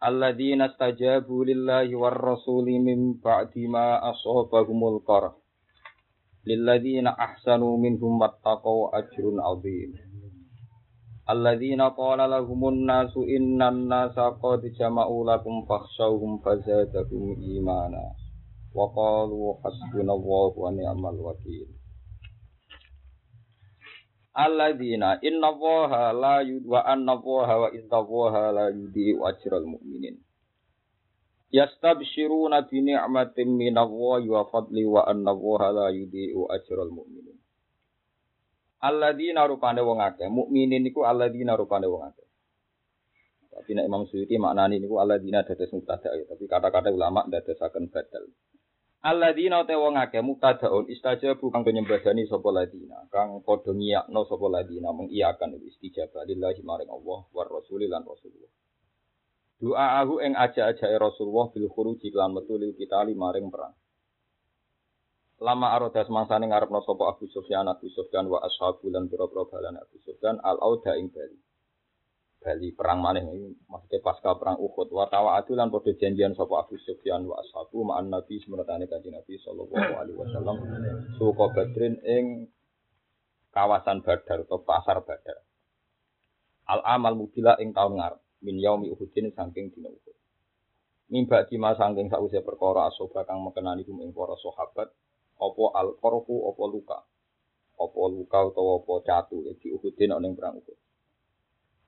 Alladzina stajabu lillahi war rasuli min ba'di ma asabahumul qarh. Lilladzina ahsanu minhum wattaqau ajrun azim. Alladzina qala lahumun nasu innan nasa qad jama'u lakum fakhshawhum fazadahum imana. Wa qalu hasbunallahu wa ni'mal wakil. Alladzina inna Allaha la yud wa anna Allaha wa inna Allaha la yudhi'u ajral mu'minin. Yastabshiruna bi ni'matin min Allah wa fadli wa anna Allaha la yudhi'u ajral mu'minin. Alladzina rupane wong akeh, mukminin niku alladzina rupane wong akeh. Tapi nek Imam Suyuti maknani niku alladzina dados mubtada ya, tapi kata-kata ulama dadosaken badal. Alladzina te wong akeh muktadaun istajabu kang penyembadani sapa ladina kang padha ngiyakno sapa ladina mengiyakan istijabah lillahi maring Allah war rasuli lan rasulullah. Doaahu ing aja-ajake Rasulullah bil khuruji lan metu lil kita maring perang. Lama arodas mangsane ngarepno sapa Abu Sufyan Abu Sufyan wa ashabu lan pira-pira balan Abu Sufyan al auda ing Bali. Bali perang maneh maksudnya pasca perang Uhud wa tawaatu lan padha janjian sapa Abu Sufyan wa ashabu ma'an Nabi semertane kanjeng Nabi sallallahu alaihi wasallam suka Badrin ing kawasan Badar atau pasar Badar. Al amal mubila ing taun ngarep min yaumi Uhudin saking dina Uhud. Mimba dima saking sause perkara asoba kang mekenani kum ing para sahabat apa al qarfu apa luka. Apa luka utawa apa catu di Uhudin ana ing perang Uhud.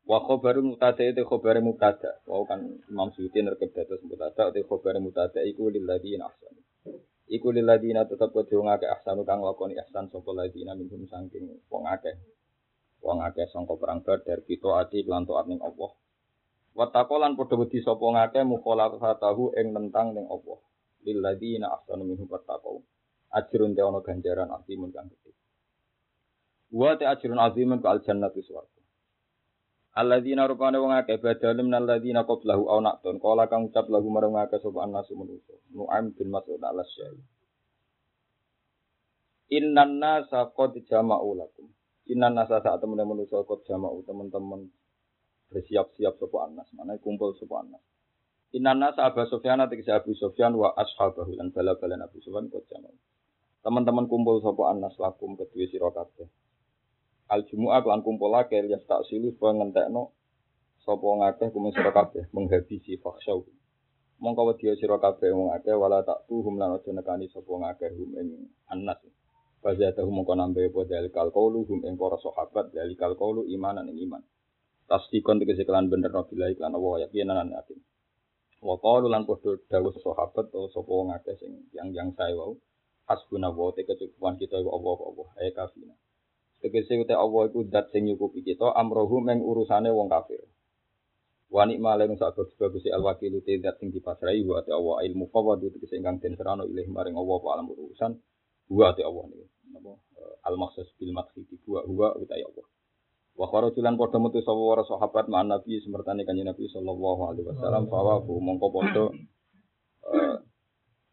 Wa khabaru mutada itu khabaru mutada. Wa kan Imam Suyuti nerkep dados mutada itu khabaru mutada iku lil ladina ahsan. Iku lil ladina tetep kudu ngake ahsanu kang lakoni ihsan sapa ladina minhum saking wong akeh. Wong akeh sangka perang Badar kita ati lan taat ning Allah. Wa taqolan padha wedi sapa ngake mukhalafatahu ing nentang ning Allah. Lil ladina ahsanu minhum wattaqau. Ajrun te ana ganjaran azimun kang gedhe. Wa te ajrun azimun ka al jannatu swarga. Alladzina rupane wong akeh badalum nal ladzina qablahu aw naqtun qala kang ucap lagu marang akeh sapa annasu manusa. Nu'aim bin Mas'ud al syai Innan nasa qad jama'u lakum. Innan nasa saat temen manusa qad jama'u teman-teman bersiap-siap sapa annas. Mana kumpul sapa annas. Innan nasa Abu Sufyan tegese Abu Sufyan wa ashabahu lan bala-balan Abu Sufyan qad jama'u. Teman-teman kumpul sapa annas lakum kedue sira al jumu'ah lan kumpul akeh ya tak silu supaya ngentekno sapa ngakeh kumis sira kabeh menghabisi fakhsyau mongko wedi sira kabeh wong akeh wala tak tuhum lan aja nekani sapa ngakeh hum ing annas Fazatahu mongko nambahe apa dalikal qaulu hum ing para sahabat dalikal qaulu imanan ing iman. Tasdikon tegese kelan bener nabi lan Allah yakinan yakin. Wa qalu lan padha dawuh sahabat atau sapa wong akeh sing yang yang saya wau hasbunallahu te kecukupan kita Allah Allah ay kafina Tegese uta Allah iku zat sing nyukupi kita amrohu meng urusane wong kafir. Wa nikma lan sak bagus al wakilu te zat sing dipasrai wa ta Allah ilmu fawadu tegese ingkang den serano ilih maring Allah wa alam urusan wa ta Allah niku. Napa al maksud bil madhi wa huwa uta Allah. Wa kharajulan padha metu sapa para sahabat ma'an Nabi semertane kanjeng Nabi sallallahu alaihi wasallam fawa mongko padha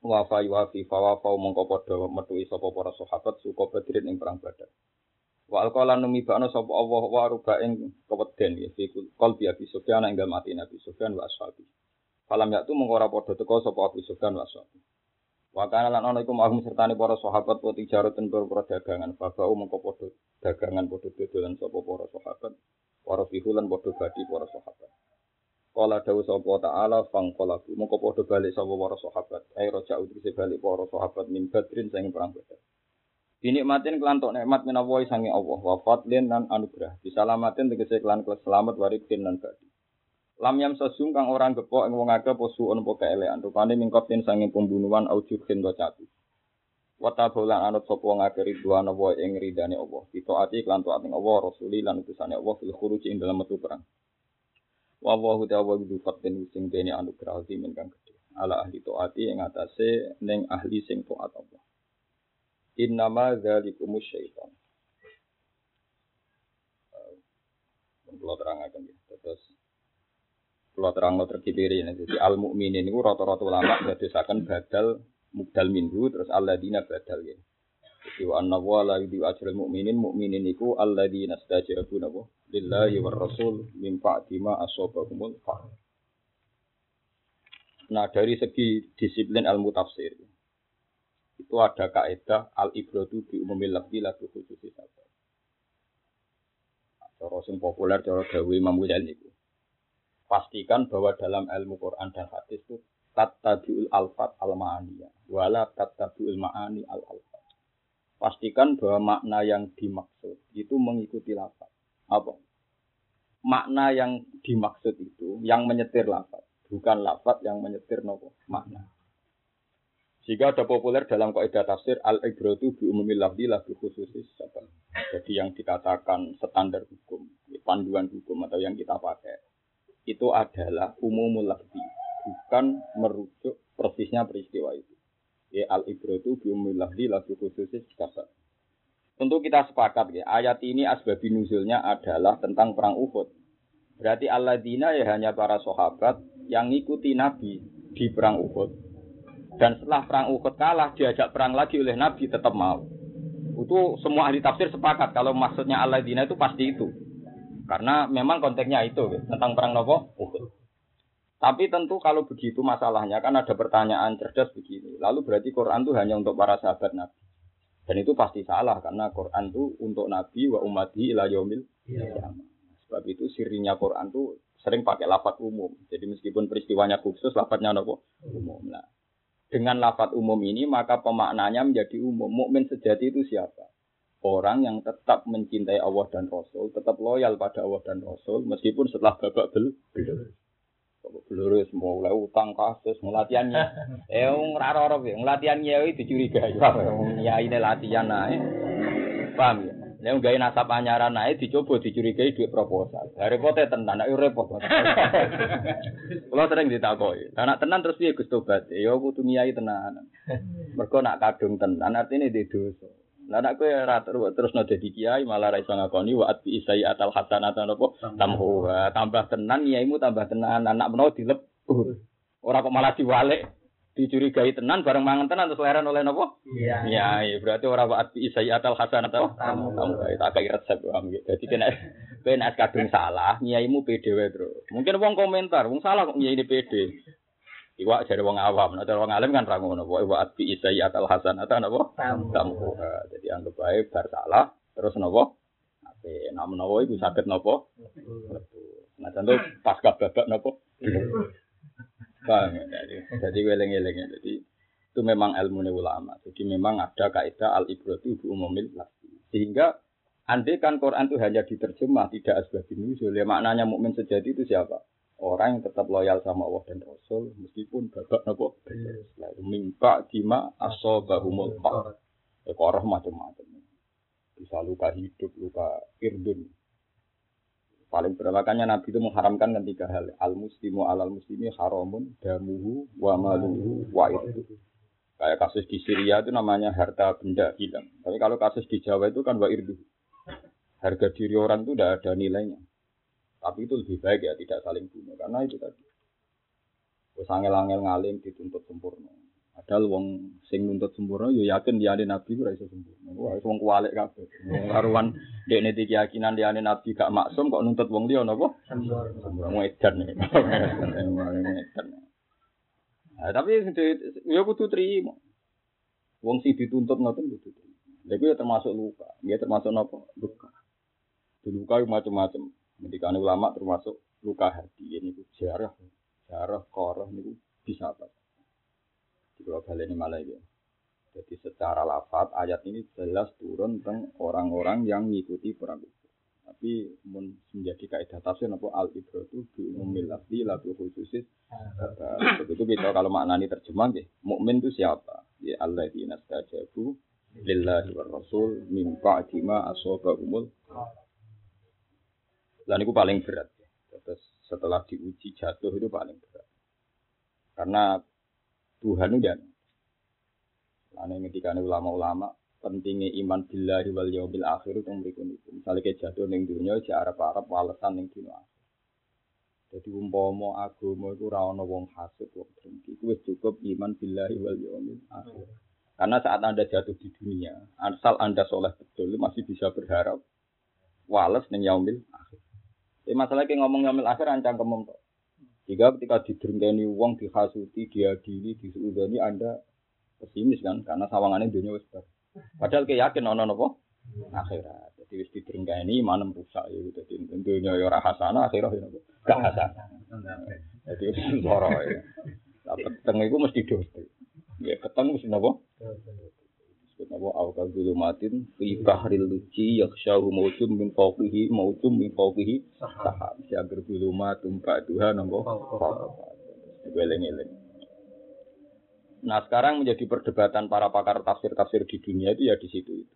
wa fa yuafi fawa fa mongko padha metu sapa para sahabat suka badrin ing perang Badar. Wa alqala numi ba'na sapa Allah wa ruba ing keweden ya fi qalbi Abi Sufyan ing dalem ati Nabi Sufyan wa ashabi. Falam yaktu mengko ora padha teka sapa Abu Sufyan wa ashabi. Wa kana lan ana iku mahum sertane para sahabat wa tijarat ten perdagangan babau mengko padha dagangan padha dodolan sapa para sahabat. Para fihulan padha badi para sahabat. Kala dawuh sapa ta'ala fang qalabu mengko padha balik sapa para sahabat. Ai roja'u tegese balik para sahabat min badrin sing perang badar. Dinikmatin kelantok nikmat minawai sangi Allah wa fadlin lan anugerah. Disalamatin tegese kelan selamat waribin lan badi. Lam yam sesung kang orang gepok ing wong akeh posu on po keelean rupane mingkotin sangi pembunuhan au jurhin wa catu. Wa tabulan anut sapa wong akeh ridwan wa ing ridane Allah. Ditaati kelan taat ing Allah rasuli lan utusane Allah fil khuruj ing dalam metu perang. Wa wa ta'ala bi fatin sing dene anugerah min kang gedhe. Ala ahli taati ing atase ning ahli sing taat Allah. Innama dzalikumus syaitan. Kalau terangkan ya. Terus kalau terang lo terkibiri ini. Jadi al mukminin itu rata-rata ulama berdasarkan badal mudal minggu terus dina badal ya. Jadi wa anna wa la yudhi ajrul mu'minin mu'minin iku alladina stajabu nabo lillahi war rasul min ba'di ma asobahumul fa. Nah dari segi disiplin ilmu tafsir itu ada kaidah al ibratu bi umumil lafzi la bi khususi sabab. Cara sing populer cara gawe Imam Ghazali itu. Pastikan bahwa dalam ilmu Quran dan hadis itu tattabiul alfat al ma'aniyah wala tattabiul ma'ani al alfat. Pastikan bahwa makna yang dimaksud itu mengikuti lafaz. Apa? Makna yang dimaksud itu yang menyetir lafaz, bukan lafaz yang menyetir nopo makna. Jika ada populer dalam kaidah tafsir al ibratu bi umumil lafzi la khususis Jadi yang dikatakan standar hukum, panduan hukum atau yang kita pakai itu adalah umumul lafzi, bukan merujuk persisnya peristiwa itu. Ya al ibratu bi umumil lafzi la khususis Tentu kita sepakat ya, ayat ini asbab nuzulnya adalah tentang perang Uhud. Berarti alladzina ya hanya para sahabat yang ngikuti Nabi di perang Uhud dan setelah perang Uhud kalah, diajak perang lagi oleh Nabi tetap mau. Itu semua ahli tafsir sepakat kalau maksudnya Allah dina itu pasti itu. Karena memang konteksnya itu tentang perang Nopo Uhud. Tapi tentu kalau begitu masalahnya kan ada pertanyaan cerdas begini. Lalu berarti Quran itu hanya untuk para sahabat Nabi. Dan itu pasti salah karena Quran itu untuk Nabi wa umati ila yaumil ya. Sebab itu sirinya Quran itu sering pakai lafat umum. Jadi meskipun peristiwanya khusus, lafadznya nopo umum. Nah, dengan lafat umum ini maka pemaknanya menjadi umum. Mukmin sejati itu siapa? Orang yang tetap mencintai Allah dan Rasul, tetap loyal pada Allah dan Rasul, meskipun setelah babak bel belur. Belur semua mulai utang kasus, ngelatihannya. Eh, ngeraro ya, ngelatihannya itu dicurigai. Ya ini latihan naik. Paham ya? Nek gawe nasab anyaran nae dicoba dicurigai duit proposal. Lah repote tenan, nek repot. Kulo sering ditakoki. Anak tenan terus piye Gus tobat? Ya kudu niai tenan. Mergo nak kadung tenan artine di dosa. Lah nek kowe ora terus no dadi kiai malah ra iso ngakoni wa atbi isai atal hasanata napa tamhu. Tambah tenan niaimu tambah tenan anak menawa dilebur. Ora kok malah diwalik dicurigai tenan bareng mangan tenan terus leren oleh nopo? Iya. Iya, iya. berarti orang waat bi atal hasan atau kamu kamu tak kayak resep paham gitu. Jadi kena kena kadung salah, nyaimu pede wae, Bro. Mungkin wong komentar, wong salah kok nyai ini pede. Iwa jadi wong awam, nah wong alim kan ra ngono, waat bi atal hasan atau napa? Kamu. Jadi anggap baik bar salah terus nopo? Ape nak menawa iku saged nopo? Nah, contoh pas babak nopo? Paham ya? Jadi, jadi weleng-weleng ya. Jadi itu memang ilmu ulama. Jadi memang ada kaidah al ibratu bu umumil lafzi. Sehingga andai kan Quran itu hanya diterjemah tidak asbabun nuzul. Ya maknanya mukmin sejati itu siapa? Orang yang tetap loyal sama Allah dan Rasul meskipun babak nopo lalu mimpa dima asobahumul pak. Ya macam-macam. Bisa luka hidup, luka irdun, Paling berlakannya Nabi itu mengharamkan kan tiga hal. Al muslimu alal muslimi haramun damuhu wa maluhu wa itu. Kayak kasus di Syria itu namanya harta benda hilang. Tapi kalau kasus di Jawa itu kan wa irdu. Harga diri orang itu tidak ada nilainya. Tapi itu lebih baik ya tidak saling bunuh. Karena itu tadi. Terus angel-angel ngalim dituntut sempurna. Padahal wong sing nuntut sempurna yo yakin liyane nabi ora iso sempurna. Wah, wong kuwalik kabeh. Karuan dekne iki keyakinan liyane nabi gak maksum kok nuntut wong liya napa? Sempurna. Wong edan. Nah, tapi yo kudu trimo. Wong sing dituntut ngoten kudu trimo. Lha ya termasuk luka. Dia termasuk napa? Luka. Luka macam-macam. Ketika ulama termasuk luka hati ini jarah, jarah, koroh ini bisa apa? Kalau ini malah ya. Jadi secara lafat ayat ini jelas turun tentang orang-orang yang mengikuti perang itu. Tapi menjadi kaidah tafsir apa al ibratu bi umumil lafzi la bi khususis. Begitu kita kalau maknani terjemah ya, mukmin itu siapa? Ya alladzina stajabu lillahi war rasul min ba'di ma umul. Dan itu paling berat. Terus setelah diuji jatuh itu paling berat. Karena Tuhan itu Ane ketika ulama-ulama pentingnya iman billahi wal yaumil akhir itu mriku niku. Misale ke jatuh ning dunya si Arab-Arab walesan ning dunya Jadi umpama agama iku ora wong hasud wong drengki. Iku wis cukup iman billahi wal yaumil akhir. Karena saat Anda jatuh di dunia, asal Anda soleh betul, masih bisa berharap wales ning yaumil akhir. Tapi masalah kayak ngomong yaumil akhir ancang kemem. Jika ketika didrengkeni wong dihasuti, diadili, disuudani Anda pesimis kan karena sawangannya dunia wis Padahal kayak yakin ono nopo akhirat. Jadi wis didrengkeni manem rusak ya jadi dunia ya ora hasanah akhirat ya nopo gak hasanah. Jadi loro ya. Tapi keteng iku mesti dosa. Ya keteng mesti nopo? Napa awal zulumatin fi bahril luci yakhshahu mawjum min fawqihi mawjum min fawqihi sahab. Si agar zulumatum ba'duha napa? Weleng-eleng. Nah sekarang menjadi perdebatan para pakar tafsir-tafsir di dunia itu ya di situ itu.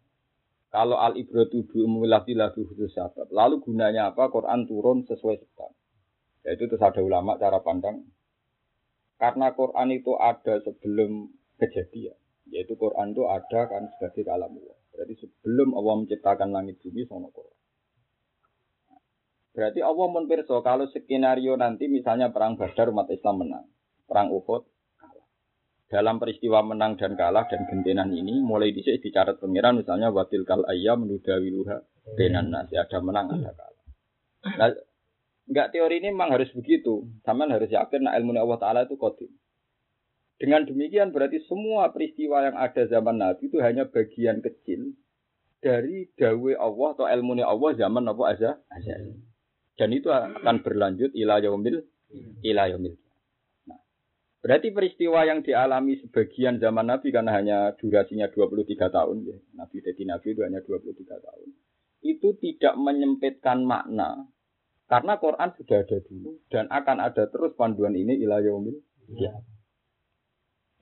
Kalau al ibratu bi umulati lagu khusus sahabat. Lalu gunanya apa? Quran turun sesuai sebab. Yaitu terus ada ulama cara pandang. Karena Quran itu ada sebelum kejadian. Yaitu Quran itu ada kan sebagai kalam Allah. Berarti sebelum Allah menciptakan langit bumi sama Quran. Berarti Allah menpirso kalau skenario nanti misalnya perang Badar umat Islam menang, perang Uhud dalam peristiwa menang dan kalah dan gentenan ini mulai dicek dicatat pengiran misalnya watil kal ayam menudawiluha benan nasi ada menang ada kalah. Nah, enggak teori ini memang harus begitu. Sama harus yakin nah ilmu Allah Taala itu kodim. Dengan demikian berarti semua peristiwa yang ada zaman Nabi itu hanya bagian kecil dari dawe Allah atau ilmu Allah zaman apa aja aja. Dan itu akan berlanjut ila yaumil ila yaumil Berarti peristiwa yang dialami sebagian zaman Nabi karena hanya durasinya 23 tahun, ya. Nabi jadi Nabi itu hanya 23 tahun. Itu tidak menyempitkan makna. Karena Quran sudah ada dulu dan akan ada terus panduan ini ila yaumil ya.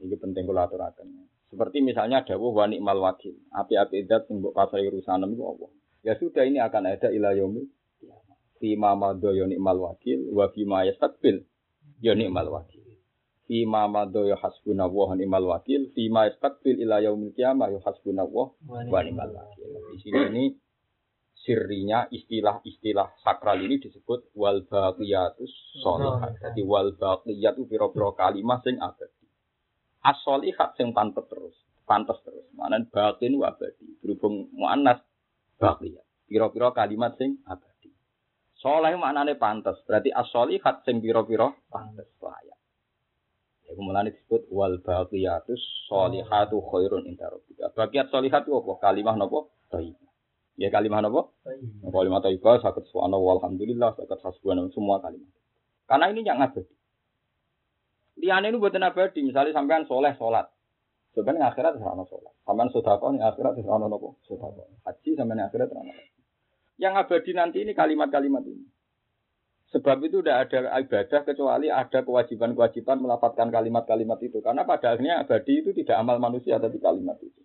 Ini penting kalau aturakan. Seperti misalnya dawuh wa ni'mal wakil. Api-api idat sing mbok pasari urusanem itu Allah. Ya sudah ini akan ada ila yaumil Fi ma madha ya ni'mal wakil wa fi ma yastaqbil ya ni'mal wakil. Fima madho ya hasbunallah wa ni'mal wakil. Fima istakbil ila yaumil qiyamah ya hasbunallah wa ni'mal wakil. Di sini ini sirrinya istilah-istilah sakral ini disebut wal baqiyatus sholihat. Jadi wal baqiyat itu pira-pira kalimat sing. As-sholihat sing pantes terus, pantes terus. Mana baqin wa abadi. Berhubung muannas baqiyat. Pira-pira kalimat sing abadi. Soleh maknane pantes. Berarti as-sholihat sing pira-pira pantes layak. Iku mulane disebut wal baqiyatus sholihatu khairun inda rabbika. Baqiyat sholihat itu apa? Kalimah napa? Thayyibah. Ya kalimah napa? Thayyibah. Kalimah thayyibah saged subhanallah walhamdulillah saged hasbunallah semua kalimat. Karena ini yang abadi. Liane ini buatan abadi, misalnya sampean soleh sholat. Sebenarnya akhirat tidak ada sholat. Sampean sodako, ini akhirat tidak ada nopo. Haji sampean akhirat tidak ada. Yang abadi nanti ini kalimat-kalimat ini. Sebab itu tidak ada ibadah kecuali ada kewajiban-kewajiban melapatkan kalimat-kalimat itu. Karena pada akhirnya abadi itu tidak amal manusia tapi kalimat itu.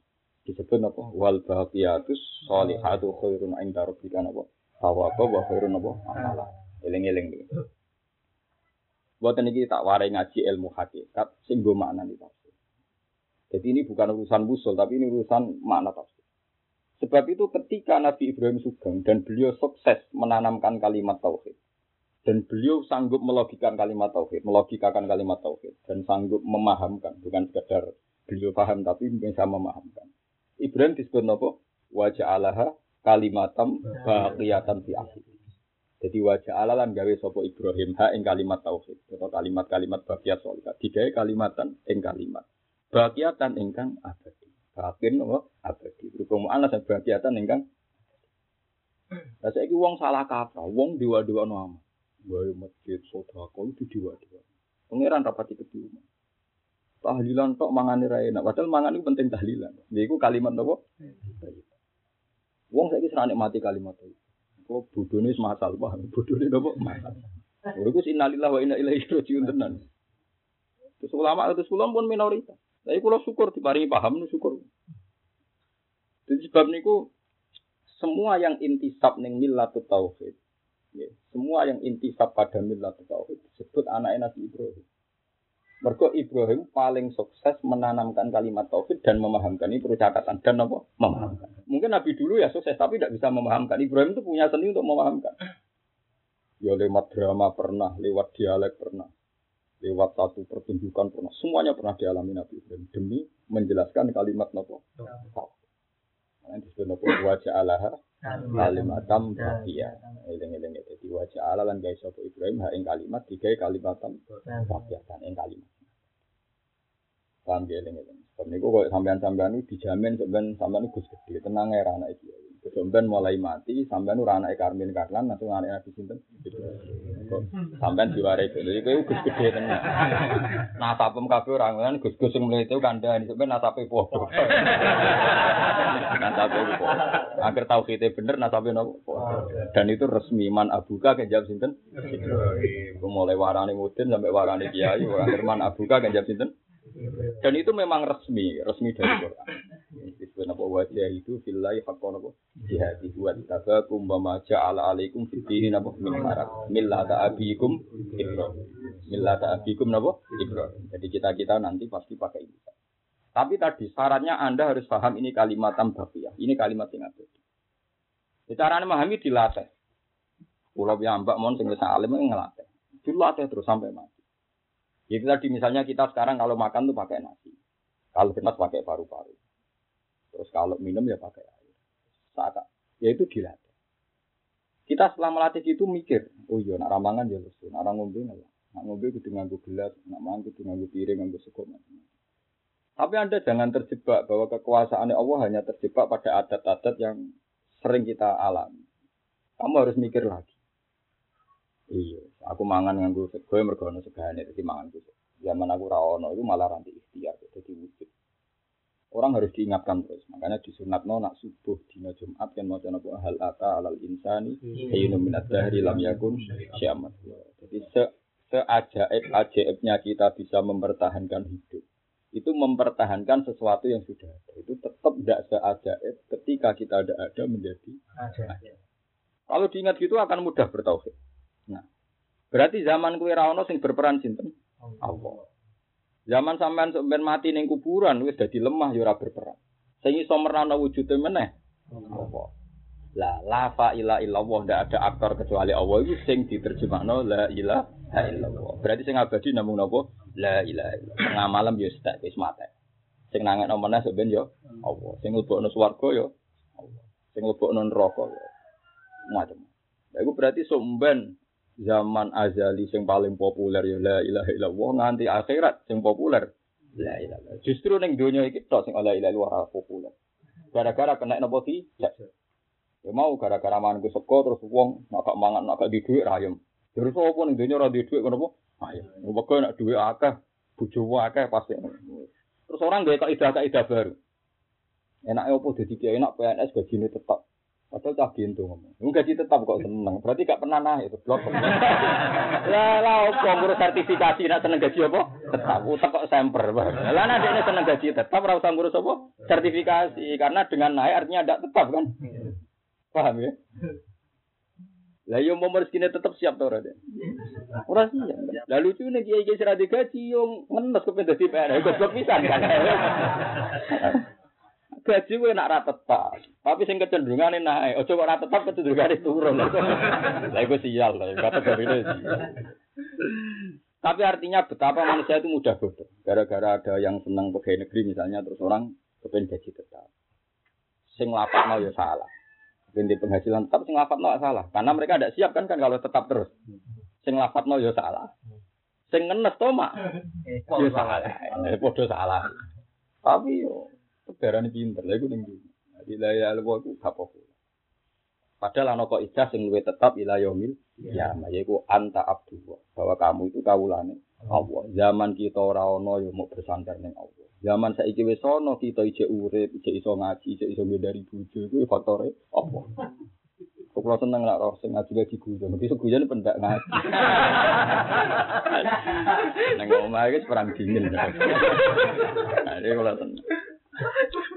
Disebut apa? Wal baqiyatus sholihatu khairun inda rabbika apa? Tawaba wa khairun apa? Amala. Eling-eling. Buat ini tak warai ngaji ilmu hakikat sing go makna tafsir. Jadi ini bukan urusan musul tapi ini urusan makna tafsir. Sebab itu ketika Nabi Ibrahim Sugeng dan beliau sukses menanamkan kalimat tauhid dan beliau sanggup melogikan kalimat tauhid, melogikakan kalimat tauhid dan sanggup memahamkan, bukan sekedar beliau paham tapi bisa memahamkan. Ibrahim disebut nopo wajah Allah kalimatam baqiyatan fi akhir. Jadi wajah Allah lan gawe sopo Ibrahim ha ing kalimat tauhid atau kalimat-kalimat baqiyat solika. Digawe kalimatan ing kalimat. Baqiyatan ingkang abadi. Bakin nopo abadi. Berhubung mu'anas baqiyatan ingkang Lah saiki wong salah kaprah, wong dewa-dewa no Wae masjid sodako itu diwa-diwa. Pangeran rapati kedua. Tahlilan tok mangane ra enak. Padahal mangan itu penting tahlilan. Lha iku kalimat napa? Wong saiki serane mati kalimat itu. Kok bodone masal wah, bodone napa? Masal. Lha iku wa inna ilaihi rajiun tenan. Terus ulama itu ulama pun minoritas. Tapi kalau syukur diparingi paham nu syukur. Jadi sebab niku semua yang intisab ning millatut tauhid Ya, semua yang intisab pada milah tauhid disebut anak Nabi Ibrahim. Mergo Ibrahim paling sukses menanamkan kalimat tauhid dan memahamkan ini perlu catatan dan apa? Memahamkan. Mungkin Nabi dulu ya sukses tapi tidak bisa memahamkan. Ibrahim itu punya seni untuk memahamkan. Ya lewat drama pernah, lewat dialek pernah, lewat satu pertunjukan pernah. Semuanya pernah dialami Nabi Ibrahim demi menjelaskan kalimat nopo. Nah, disebut nopo wajah Allah kalimatam bakia. Eling-eling jadi wajah Allah lan guys sapa Ibrahim ha ing kalimat digawe kalimatam bakia kan ing kalimat. Paham ya eling-eling. Sebab niku kok sampean-sampean dijamin sampean sampean Gus gede tenang ya anak iki. Sampean mulai mati, sampean ora anake Karmin Karlan langsung anak Nabi sinten? Sampean diwarai Jadi kowe Gus gede tenan. Nasabem kabeh orang kan Gus-gus sing mlete sampean nasabe padha. nasabe padha. Akhir tauhide bener nasabe nopo? Dan itu resmi man abuka kan jawab sinten? Mulai warani mudin sampai warani kiai, akhir man abuka kan jawab sinten? Dan itu memang resmi, resmi dari Quran. Disebut apa wajah itu fillahi haqqan apa? Jihadi wa tabakum wa ma ja'ala alaikum fid dini napa min haraj. Millata abikum Ibrahim. Millata abikum napa? Jadi kita-kita nanti pasti pakai ini. Tapi tadi syaratnya Anda harus paham ini kalimat tambahiyah. Ini kalimat yang ada. Caranya memahami dilatih. Pulau mbak mon sing alim ngelatih. Dilatih terus sampai mati. Itu tadi misalnya kita sekarang kalau makan tuh pakai nasi. Kalau genas pakai paru-paru. Terus kalau minum ya pakai air. Saat ya itu dilatih. Kita setelah melatih itu mikir, oh iya nak ramangan ya lesu, nak ngombe nggak Nak ngombe kudu nganggo gelas, nak mangan kudu nganggo piring, nganggo sego Tapi Anda jangan terjebak bahwa kekuasaan Allah hanya terjebak pada adat-adat yang sering kita alami. Kamu harus mikir lagi. Iya, aku mangan nganggo sego mergo ono segane dadi mangan itu. Zaman aku ra ono itu malah ranti ikhtiar jadi wujud. Orang harus diingatkan terus. Makanya di sunat no nak subuh dina Jumat kan mau apa hal ata alal insani hayunum minat dahri lam yakun syamat. Jadi se seajaib ajaibnya kita bisa mempertahankan hidup itu mempertahankan sesuatu yang sudah ada. Itu tetap tidak seajaib ketika kita ada ada menjadi ajaib. Kalau diingat gitu akan mudah bertauhid. Nah, berarti zaman kue rawono sing berperan sinten? Allah. Zaman sampean sampean mati ning kuburan wis dadi lemah ya ora berperan. Sing iso merana wujude meneh Allah. La la fa ila illallah ndak ada aktor kecuali Allah itu sing diterjemahno la ilaha illallah. Berarti sing abadi namung napa? La ilaha illallah. Tengah malam ya sedak wis mate. Sing nangekno meneh sampean yo Allah. Sing mlebokno swarga yo Allah. Sing mlebokno neraka yo macam. Lha iku berarti somben zaman azali sing paling populer ya la ilaha illallah. Nganti akhirat sing populer la ilaha justru ning donya iki tok sing la ilaha illallah populer. Gara-gara kena napa ki ya. Mau gara-gara mangan sego terus wong nak mangan nak di dhuwit rayem terus apa ning donya ora di dhuwit ngono apa? Ayo mergo nak dhuwit akeh bojo akeh pasti. Terus orang gak kaidah kaidah baru. Enaknya apa dadi enak PNS gajine tetap Padahal cah bintu ngomong. Lu gaji tetap kok seneng. Berarti gak pernah naik itu blok. Lah lah opo ngurus sertifikasi nak seneng gaji apa? Tetap utek kok semper. Lah nek ini seneng gaji tetap ora usah ngurus apa? Sertifikasi karena dengan naik artinya tidak tetap kan. Paham ya? Lah yo mau rezekine tetap siap to ora deh. Ora siap. Lah lucu nih kiai kiai seradi gaji yo ngenes kepen dadi PNS. Goblok pisan kan. Gaji gue nak rata tetap. Tapi sing kecenderungan ini naik. Ojo kok rata tetap kecenderungan ini turun. Lah gue sial lah. Kata ini. Tapi artinya betapa manusia itu mudah bodoh. Gara-gara ada yang senang pegawai negeri misalnya terus orang kepengen gaji tetap. Sing lapak mau ya salah. Kepengen penghasilan tetap sing lapak mau salah. Karena mereka tidak siap kan kan kalau tetap terus. Sing lapak mau ya salah. Sing ngenes to mak. Ya salah. Bodoh salah. Tapi yo Darane pinter, lha iku ning ndi. Jadi la ya Allah iku gak Padahal ana kok ijazah sing luwih tetap ila yaumil ya yaiku anta abdu bahwa kamu itu kawulane Allah. Zaman kita ora ana ya mau bersandar ning Allah. Zaman saiki wis ana kita ije urip, ije iso ngaji, ije iso dari bojo iku faktore apa? Kula seneng lak roh sing ngaji ngaji guyon. Mesti guyon pendak ngaji. Nang omah iki perang dingin. Nah, ini kula seneng.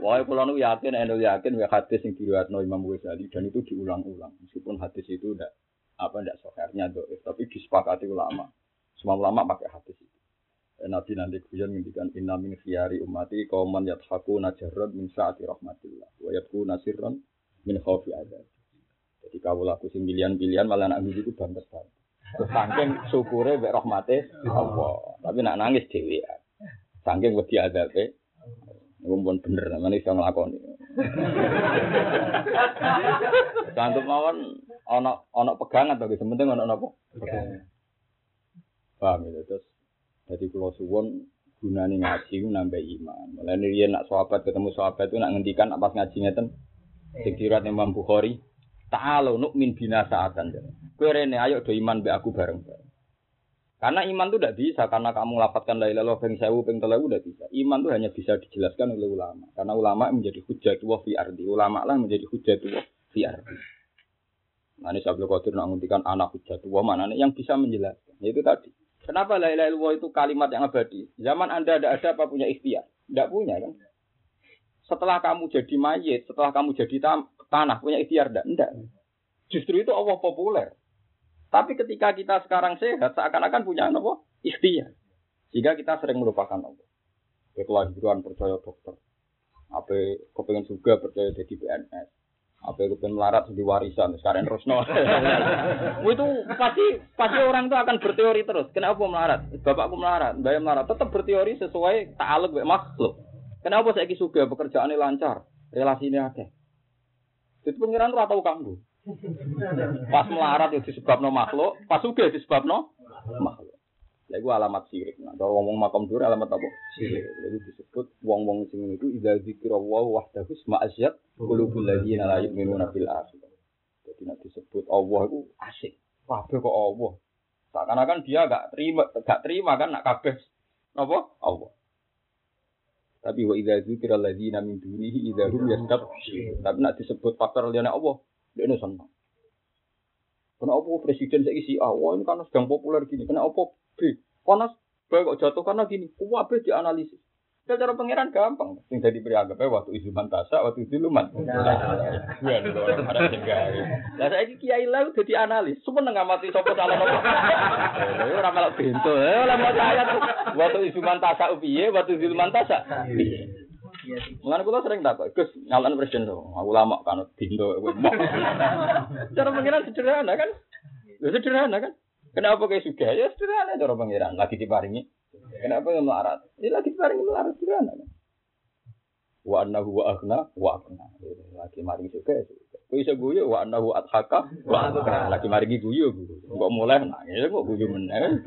Wah, kalau nu yakin, endo yakin, ya hadis yang diriwayatkan Imam Ghazali dan itu diulang-ulang. Meskipun hadis itu tidak apa ndak sohernya doif, tapi disepakati ulama. Semua ulama pakai hadis itu. Dan Nabi nanti kemudian ngendikan inna min khiyari ummati qauman yadhaku najarrad min saati rahmatillah wa yabku nasirran min khaufi adab. Jadi kau laku sing pilihan-pilihan malah anak itu banget banget. Saking syukure mbek rahmate Allah. Tapi nak nangis dhewean. Saking wedi adabe Ngumpul bener namanya iso nglakoni. Sanggup mawon ana ana pegangan to sementing napa? Pegangan. Paham ya terus jadi kalau suwon gunane ngaji nambah iman. Mulane riyen nak sahabat ketemu sahabat itu nak ngendikan pas ngaji ngeten sing dirat Imam Bukhari, ta'alu nu'min bina sa'atan. Kowe rene ayo do iman be aku bareng-bareng. Karena iman itu tidak bisa, karena kamu lapatkan la ilaha ping sewu ping telu tidak bisa. Iman itu hanya bisa dijelaskan oleh ulama. Karena ulama menjadi hujat wa fi ardi. Ulama lah menjadi hujat wa fi ardi. Nah ini Sabtu Qadir nak nguntikan anak hujat wa mana yang bisa menjelaskan. Itu tadi. Kenapa la ilaha itu kalimat yang abadi? Zaman Anda tidak ada apa punya ikhtiar? Tidak punya kan? Setelah kamu jadi mayit, setelah kamu jadi tanah, punya ikhtiar tidak? Tidak. Justru itu Allah populer. Tapi ketika kita sekarang sehat, seakan-akan punya apa? Ikhtiar. Sehingga kita sering melupakan Allah. Kelahiran percaya dokter. Apa kepengen juga percaya jadi PNS. Apa kepengen melarat jadi warisan. Sekarang terus no. itu pasti pasti orang itu akan berteori terus. Kenapa melarat? Bapakku melarat, bayar melarat. Tetap berteori sesuai ta'aluk makhluk. Kenapa saya suka pekerjaannya lancar, relasinya ada. Itu pengiran itu tahu kamu. Pas melarat itu disebabno makhluk, pas juga disebabno makhluk. Lha alamat sirik. Nah, kalau ngomong makam dur alamat apa? Sirik. Jadi disebut wong-wong sing itu idza zikrullah wahdahu ma'asyat qulubul ladzina la yu'minuna bil akhir. Jadi nek disebut Allah itu asik. Kabeh kok Allah. Seakan-akan dia gak terima, gak terima kan nak kabeh apa? Allah. Tapi wa idza zikra alladziina min dunihi idza hum. Tapi nak disebut faktor liyane Allah, dia ini senang. Kenapa presiden saya isi A? Wah ini karena sedang populer gini. Kenapa B? Panas B kok jatuh karena gini. Wah B dianalisis. Ya cara pangeran gampang. Yang jadi beri ya waktu izuman tasa, waktu itu luman. Ya, itu orang ada tinggal. Nah saya kiai lah udah dianalis. Semua ngamati sopo salah nopo. Orang malah pintu. Ya orang mau ayat. Waktu izuman tasa upiye, waktu izuman tasa. Mengenai kula sering tak, Gus nyalon presiden tuh, aku lama kan dindo. Cara pengiran sederhana kan? Ya sederhana kan? Kenapa kayak suka? Ya sederhana cara pengiran. Lagi diparingi. Kenapa yang melarat? Ya lagi diparingi melarat sederhana kan? Wa annahu wa aghna wa aghna. Lagi maringi suka ya suka. Bisa guyu wa annahu adhaka wa adhaka. Lagi maringi guyu. Kok mulai nangis kok guyu meneh.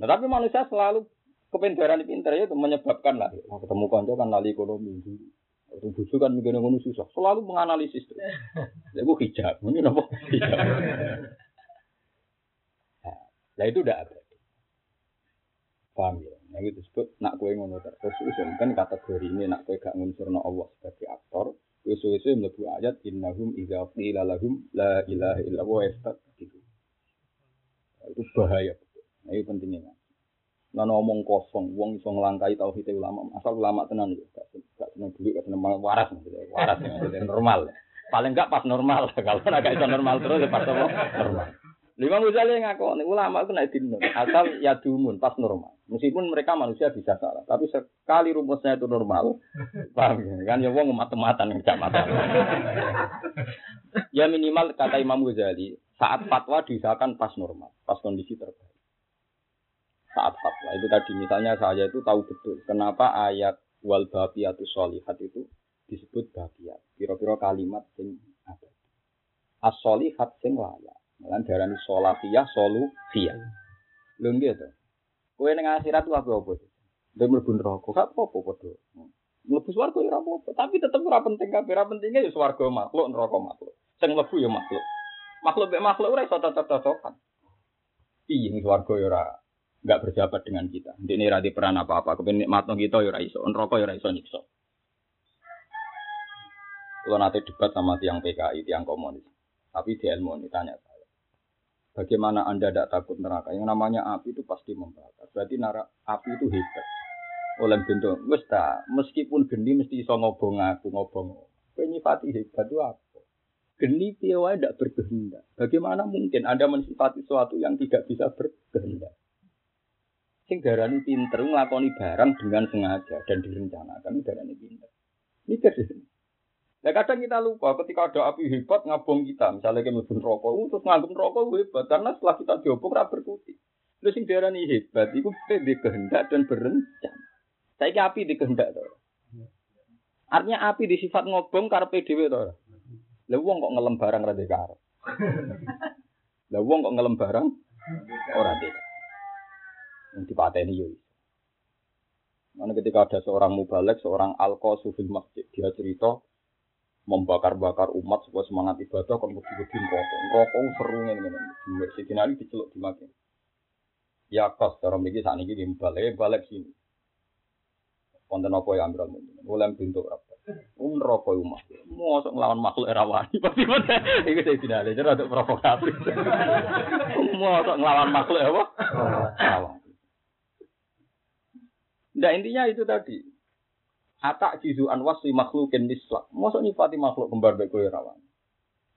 Nah tapi manusia selalu kependaran pinter ya itu menyebabkan lah. Nah, ketemu konco kan lali ekonomi. Dulu itu busu kan mikir ngono susah. Selalu menganalisis tuh. Ya gue hijab. Ini nopo hijab. Nah itu udah ada. Paham ya? Nah itu disebut nak kue ngono terus kan kategori ini nak kue gak ngunsur Allah sebagai aktor Yesus-Yesus mlebu ayat innahum idza qila lahum la ilaha illallah gitu. Itu bahaya. Nah, itu pentingnya. Nah ngomong kosong, wong iso nglangkai tauhid ulama. Asal ulama tenan ya, gak gak seneng duit, gak seneng waras. Waras maksudnya normal. Paling gak pas normal. Kalau gak iso normal terus ya pas? Normal. Lima Ghazali ngaku, ulama itu naik dino, asal ya dumun pas normal. Meskipun mereka manusia bisa salah, tapi sekali rumusnya itu normal, paham ya? Kan ya wong mata-matan yang mata. ya minimal kata Imam Ghazali, saat fatwa diusahakan pas normal, pas kondisi terbaik saat fatwa. Itu tadi misalnya saya itu tahu betul kenapa ayat wal baqiyatu sholihat itu disebut baqiyat. Kira-kira kalimat sing ada. As-sholihat sing layak. Malah darani sholafiyah solufiyah. Lho nggih to. Kowe ning akhirat ku apa apa? Dia mlebu neraka, gak apa-apa padha. Mlebu swarga ya ora apa-apa, tapi tetep ora penting kabeh, ora pentingnya ya swarga makhluk, neraka makhluk. Sing mlebu ya makhluk. Makhluk mek makhluk ora iso cocok-cocokan. Piye swarga ya ora nggak berjabat dengan kita. Ini rati peran apa-apa. Kepen nikmatno kita ya iso, neraka ya iso nyiksa. Kalau nanti debat sama tiang PKI, tiang komunis. Tapi di ilmu ini tanya saya. Bagaimana Anda tidak takut neraka? Yang namanya api itu pasti membakar. Berarti nara, api itu hebat. Oleh bentuk, wes meskipun geni mesti iso ngobong aku, ngobong. Kau nyifati hebat itu apa? Geni piawai tidak berkehendak. Bagaimana mungkin Anda mensifati sesuatu yang tidak bisa berkehendak? Sing darani pinter nglakoni barang dengan sengaja dan direncanakan darani pinter. Mikir sih. Nah kadang kita lupa ketika ada api hebat ngabung kita, misalnya kita mlebu rokok, terus nganggep rokok hebat karena setelah kita diobong ra berkutik. Terus sing darani hebat iku di kehendak dan berencana. Saya api di kehendak to. Artinya api di sifat ngobong karepe dhewe to. Lah wong kok ngelem barang ra karep. Lah wong kok ngelem barang ora dek. Yang dipateni yo. Mana ketika ada seorang mubalek, seorang alko sufil masjid, dia cerita membakar-bakar umat supaya semangat ibadah kon kudu-kudu rokok. Rokok seru ngene ngene. Sidin Ali diceluk di mati. Ya kos cara mriki sakniki nggih balik balik sini. Wonten apa ya ambil Mulai pintu apa? Um rokok umat. Mosok nglawan makhluk era wani pasti? Iki saya tidak ada jadi untuk provokatif. Mosok nglawan makhluk apa? Lawan. Nah intinya itu tadi. Atak jizu anwas si makhlukin mislak. Masa nyifati makhluk kembar baik kue rawan.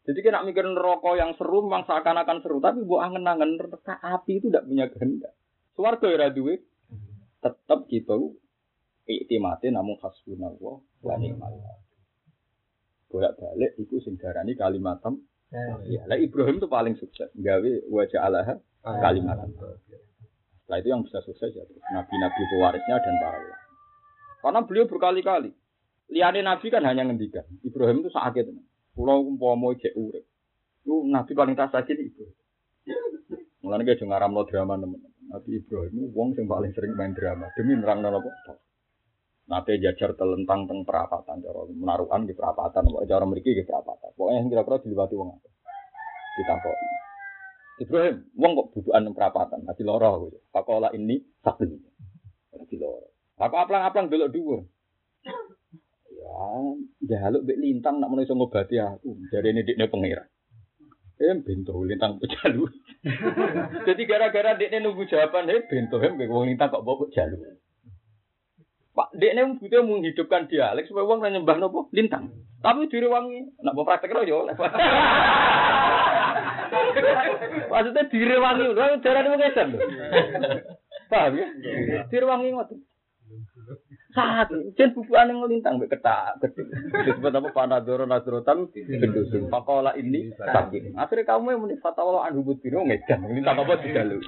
Jadi kena mikirin rokok yang seru memang seakan-akan seru. Tapi buat angen-angen api itu tidak punya kehendak. Suarga ya duit. Tetap gitu. Iktimati namun hasbunallah wa ni'mal Bolak balik itu sing darani kalimatam. Ya, lah Ibrahim itu paling sukses. Gawe wajah Allah kalimatam. Setelah itu yang bisa sukses ya nabi-nabi pewarisnya dan para ulama. Karena beliau berkali-kali. Liane nabi kan hanya ngendikan. Ibrahim itu sakit. Pulau umpama cek urip. Itu nabi paling tak sakit itu. Mulane ge ngaramno drama teman. Nabi Ibrahim itu wong yang paling sering main drama demi nerang apa? Nabi jajar telentang teng perapatan cara menaruhan di perapatan, cara mriki di perapatan. Pokoknya yang kira-kira diliwati wong akeh. Kita kok Ibrahim, wong kok butuhan perapatan, nanti loro gitu. Pakola ini satu nanti loro. Aku aplang-aplang dulu dua. Ya, jaluk bek lintang nak menulis ngobati aku. Ini dikne pengira. Eh, bento lintang jalu. Jadi gara-gara dikne nunggu jawaban, eh bento em wong lintang kok bawa jalu. Pak, dekne butuh menghidupkan dialek supaya wong nyembah nopo lintang. Tapi direwangi, nak mau praktek yo oleh. Maksudnya direwangi, lha darane wong edan lho. Paham ya? Direwangi ngoten. Saat jen bubukan yang ngelintang mbek ketak. Disebut apa panadoro nadrotan gendusun. Pakola ini sakit. Akhirnya kamu yang muni fatwa an hubut biro ngedan. Ngelintang apa didalu.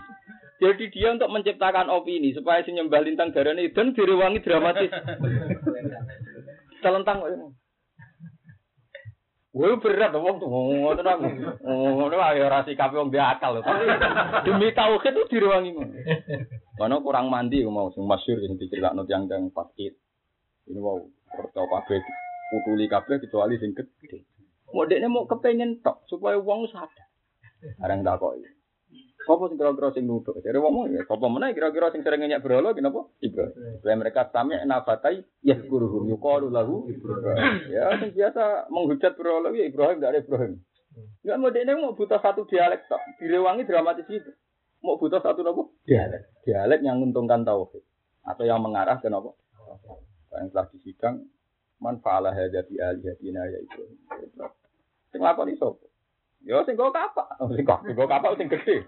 Jadi dia untuk menciptakan opini supaya si nyembah lintang darane dan direwangi dramatis. Telentang kok. Wah berat wong tuh ngono nang. Ngono ayo ora sikape wong akal Tapi demi tauhid itu direwangi ngono. Mana kurang mandi mau sing masyhur sing diceritakno tiyang-tiyang fakir. Ini mau tau kabeh putuli kabeh kecuali sing gede. Mau dekne mau kepengen tok supaya wong sadar. Areng takoki. Sopo sing kira-kira sing nutuk? Jadi wong ya sapa meneh kira-kira sing sering nyak berhala kenapa? Ibrahim. Supaya mereka sami nafatai yaskuruhum yuqalu lahu Ibrahim. Ya sing biasa menghujat berhala ya Ibrahim ada Ibrahim. Enggak mau dekne mau butuh satu dialek tok. Direwangi dramatis itu. Mau butuh satu nopo? Dialek. Dialek yang menguntungkan tauhid atau yang mengarah ke nopo? Yang telah disidang man fa'ala hadza bi alihatina ya Ibrahim. Sing lakoni sapa? Ya sing go kapak. Oh, sing go kapak sing gede.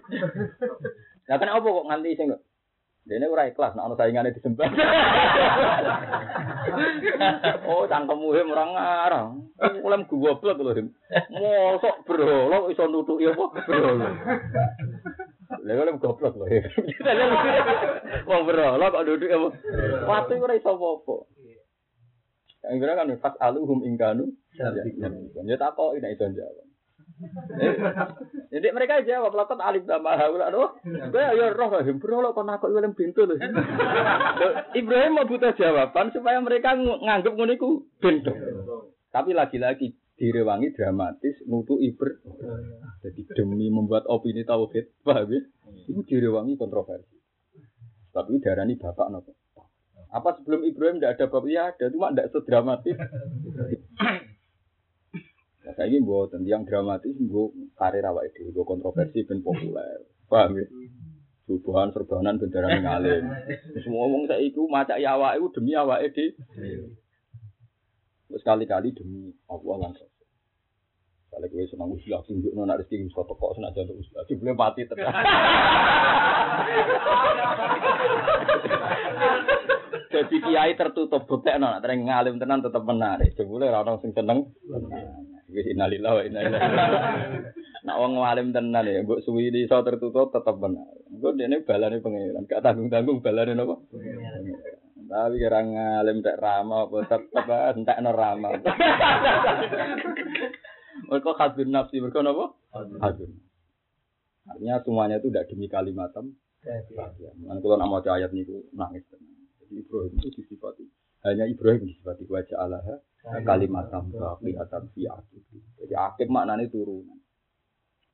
Lah kenapa kok nganti sing Dene ora ikhlas nek ana saingane disembah. oh, cangkemmu hem ora ngarang. Ulem goblok lho, Him. Mosok bro, lo iso nutuki apa? Bro. Lha ulem goblok lho. Wong bro, lo kok duduk apa? Watu ora iso apa-apa. Yang kira kan pas aluhum ingkanu. Ya tak kok nek iso jawab. Jadi mereka jawab lakot alif nama haula aduh. Gue ya roh lah bro lo kon aku ilmu pintu loh. Ibrahim mau butuh jawaban supaya mereka nganggep ngono iku pintu. Tapi lagi-lagi direwangi dramatis nutu iber. Jadi demi membuat opini tauhid, paham ya? Itu direwangi kontroversi. Tapi darani bapak nopo. Apa sebelum Ibrahim tidak ada bapak? Ya ada, cuma tidak sedramatis. Nah, saya ini buat yang dramatis, buat karir awak itu, buat kontroversi ben populer, paham ya? Subuhan serbanan bendaran ngalim. Semua ngomong saya itu maca ya awak itu demi awak itu. Terus kali-kali demi Allah langsung. Misalnya gue senang usia, tunjuk nona rezeki bisa teko senajan untuk usia, boleh mati tetap. Jadi kiai tertutup bukti nona, terus ngalim tenan tetap menarik. Jebule orang sing seneng. Iki innalillahi wa inna ilaihi Nak wong ngalim tenan ya, mbok suwi di iso tertutup tetap benar. Engko dene balane pangeran, gak tanggung-tanggung balane napa? Tapi kira ngalim tak rama apa tetep entekno rama. Mereka hadun nafsi, mereka apa? Hadun. Artinya semuanya itu tidak demi kalimat bahagia. Mana kalau nama ayat ini nangis. Jadi Ibrahim itu disifati. Hanya Ibrahim disifati wajah Allah kalimat bahagiatan fi akib. Jadi akib maknanya turunan.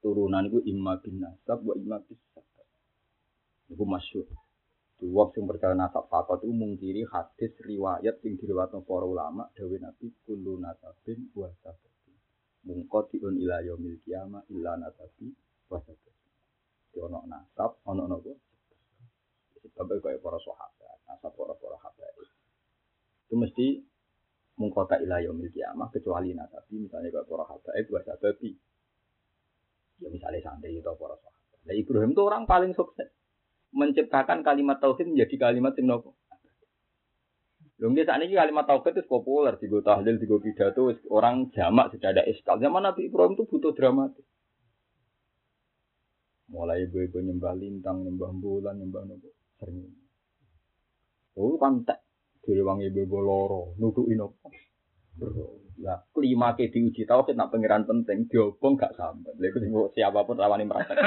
Turunan itu imma bin nasab wa imma bis Itu masyur. Waktu yang percaya nasab fakot itu mungkiri hadis riwayat yang diriwayatkan para ulama dawe nabi kullu nasabin wa sabab mungkotiun ila yaumil kiamah illa nasabi wasabah. Di ono nasab, ono nopo. Sebab kaya para sahabat, nasab para para sahabat. Itu mesti mungkota ila yaumil kiamah kecuali nasabi misalnya kaya para sahabat wasababi. Ya misalnya santai itu para sahabat. Nah Ibrahim itu orang paling sukses menciptakan kalimat tauhid menjadi kalimat yang nopo. Lho nggih sakniki kalimat tauhid itu populer digo tahlil digo pidato orang jamak sudah ada iskal. Zaman Nabi Ibrahim itu butuh dramatis. Mulai ibu-ibu nyembah lintang, nyembah bulan, nyembah nopo sering. Oh kan tak dari wong ibu-ibu loro nudukin nopo. Ya, kelima ke diuji tahu kita pangeran penting, diobong gak sampai. Lha iku siapa pun rawani merasa.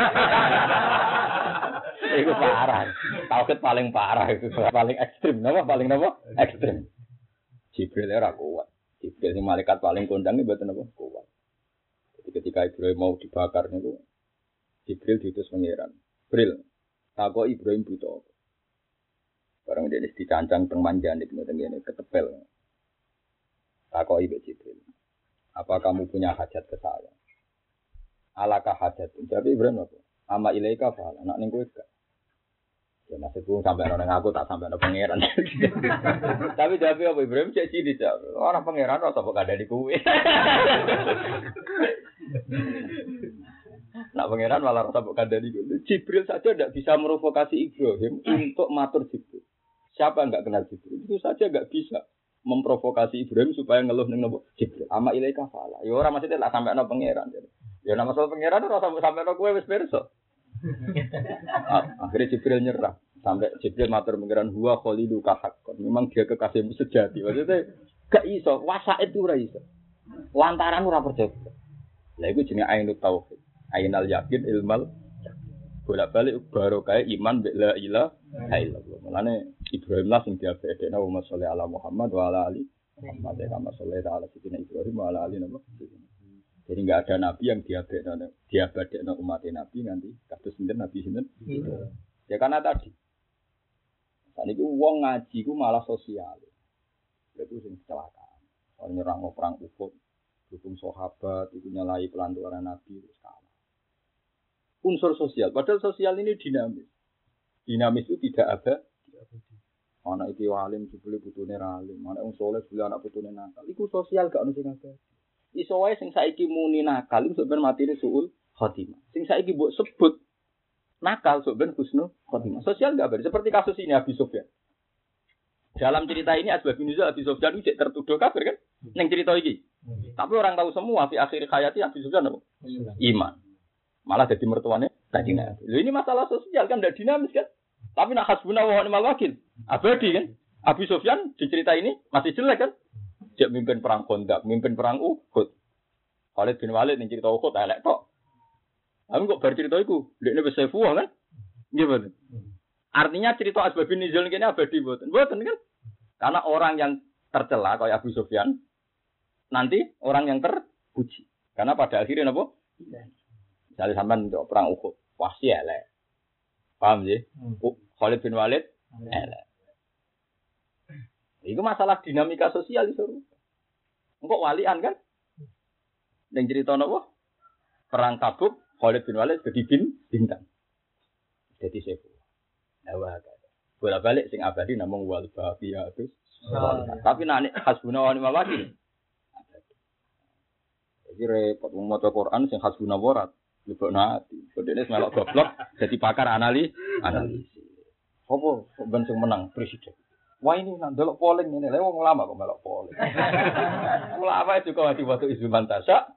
Iku parah. Tauhid paling parah itu, paling ekstrim. Napa paling napa? Ekstrim. Jibril ora kuat. Jibril sing malaikat paling kondang mboten napa kuat. Jadi ketika Ibrahim mau dibakar niku Jibril diutus pangeran. Jibril, takok Ibrahim butuh apa? Barang dia dicancang teng manjane ngoten ngene ketepel. Takoi Mbak Jibril. Apa kamu punya hajat ke saya? Alakah hajat? Jadi Ibrahim apa? Ama ilaika fa'ala. Nak ning kowe gak? Ya maksudku sampai orang aku tak sampai orang pangeran. Tapi jawab apa Ibrahim cek sini jawab. Orang pangeran rasa kok ada di kue. Nak pangeran malah rasa kok ada di kue. Jibril saja tidak bisa merovokasi Ibrahim untuk matur Jibril. Siapa nggak kenal Jibril? Itu saja nggak bisa memprovokasi Ibrahim supaya ngeluh ning nopo Jibril. Ama ilaika fala. Ya ora maksudnya tak sampai no pangeran. Ya nama soal pangeran ora sampai sampai no kowe wis perso. Akhirnya Jibril nyerah. Sampai Jibril matur pangeran huwa khalidu kahakon. Memang dia kekasihmu sejati. Maksudnya gak iso, wasa itu ora iso. Lantaran ora percaya. Lah iku jenenge ainut tauhid. Ainal yakin ilmal bolak-balik barokah iman bila ilah illallah. Mulane Ibrahim lah sing diabadekna wa sholli ala Muhammad wa ala ali Muhammad ya kama sholli ala sidina Ibrahim wa ala ali nama. Jadi nggak ada nabi yang diabadekna diabadekna umat nabi nanti kados sinten nabi sinten. Ya karena tadi Saat itu uang ngaji ku malah sosial. Itu sing kecelakaan. Orang nyerang perang Uhud, dukung sahabat, itu nyalai pelanturan Nabi, itu kalah unsur sosial. Padahal sosial ini dinamis. Dinamis itu tidak ada. Mana itu walim jebule putune ralim, mana wong soleh jebule anak putune nakal. Iku sosial gak ono sing ada. Iso wae sing saiki muni nakal iku ben matine suul khotimah. Sing saiki mbok sebut nakal sok ben husnu khotimah. Sosial gak ada. Seperti kasus ini Abi Sufyan. Dalam cerita ini Asbab bin Abi Sufyan itu tertuduh kafir kan? Neng cerita ini. Tapi orang tahu semua di akhir hayati Abi Sufyan apa? Iman. Malah jadi mertuanya tadi Nabi. ini masalah sosial kan tidak dinamis kan? Tapi nak hasbuna wa ni'mal wakil. Abadi kan? Abi Sofyan dicerita ini masih jelek kan? Dia mimpin perang Kondak, mimpin perang Uhud. Khalid bin Walid yang cerita Uhud elek tok. Tapi kok bercerita itu? Dia ini bisa fuah kan? Gimana? Artinya cerita Asbab bin Nizul ini abadi buatan. Buatan kan? Karena orang yang tercela kayak Abu Sofyan nanti orang yang terpuji. Karena pada akhirnya apa? Misalnya sampai untuk perang Uhud, pasti elek. Paham sih? Hmm. Khalid bin Walid elek. Itu masalah dinamika sosial itu. Engkau walian kan? Yang cerita apa? Perang Tabuk, Khalid bin Walid jadi bin bintang. Jadi sefu. Nah, Bola balik sing abadi namung wal baqiyatus. Tapi nanti hasbuna wa ni'mal wakil. Jadi repot maca Quran sing hasbuna warat. Lebokno ati. Kodene melok goblok jadi pakar analis analisis. Apa ben sing menang presiden? Wah ini nang delok polling ini, lha wong lama kok melok polling. Ulama juga masih waktu isu mantasa.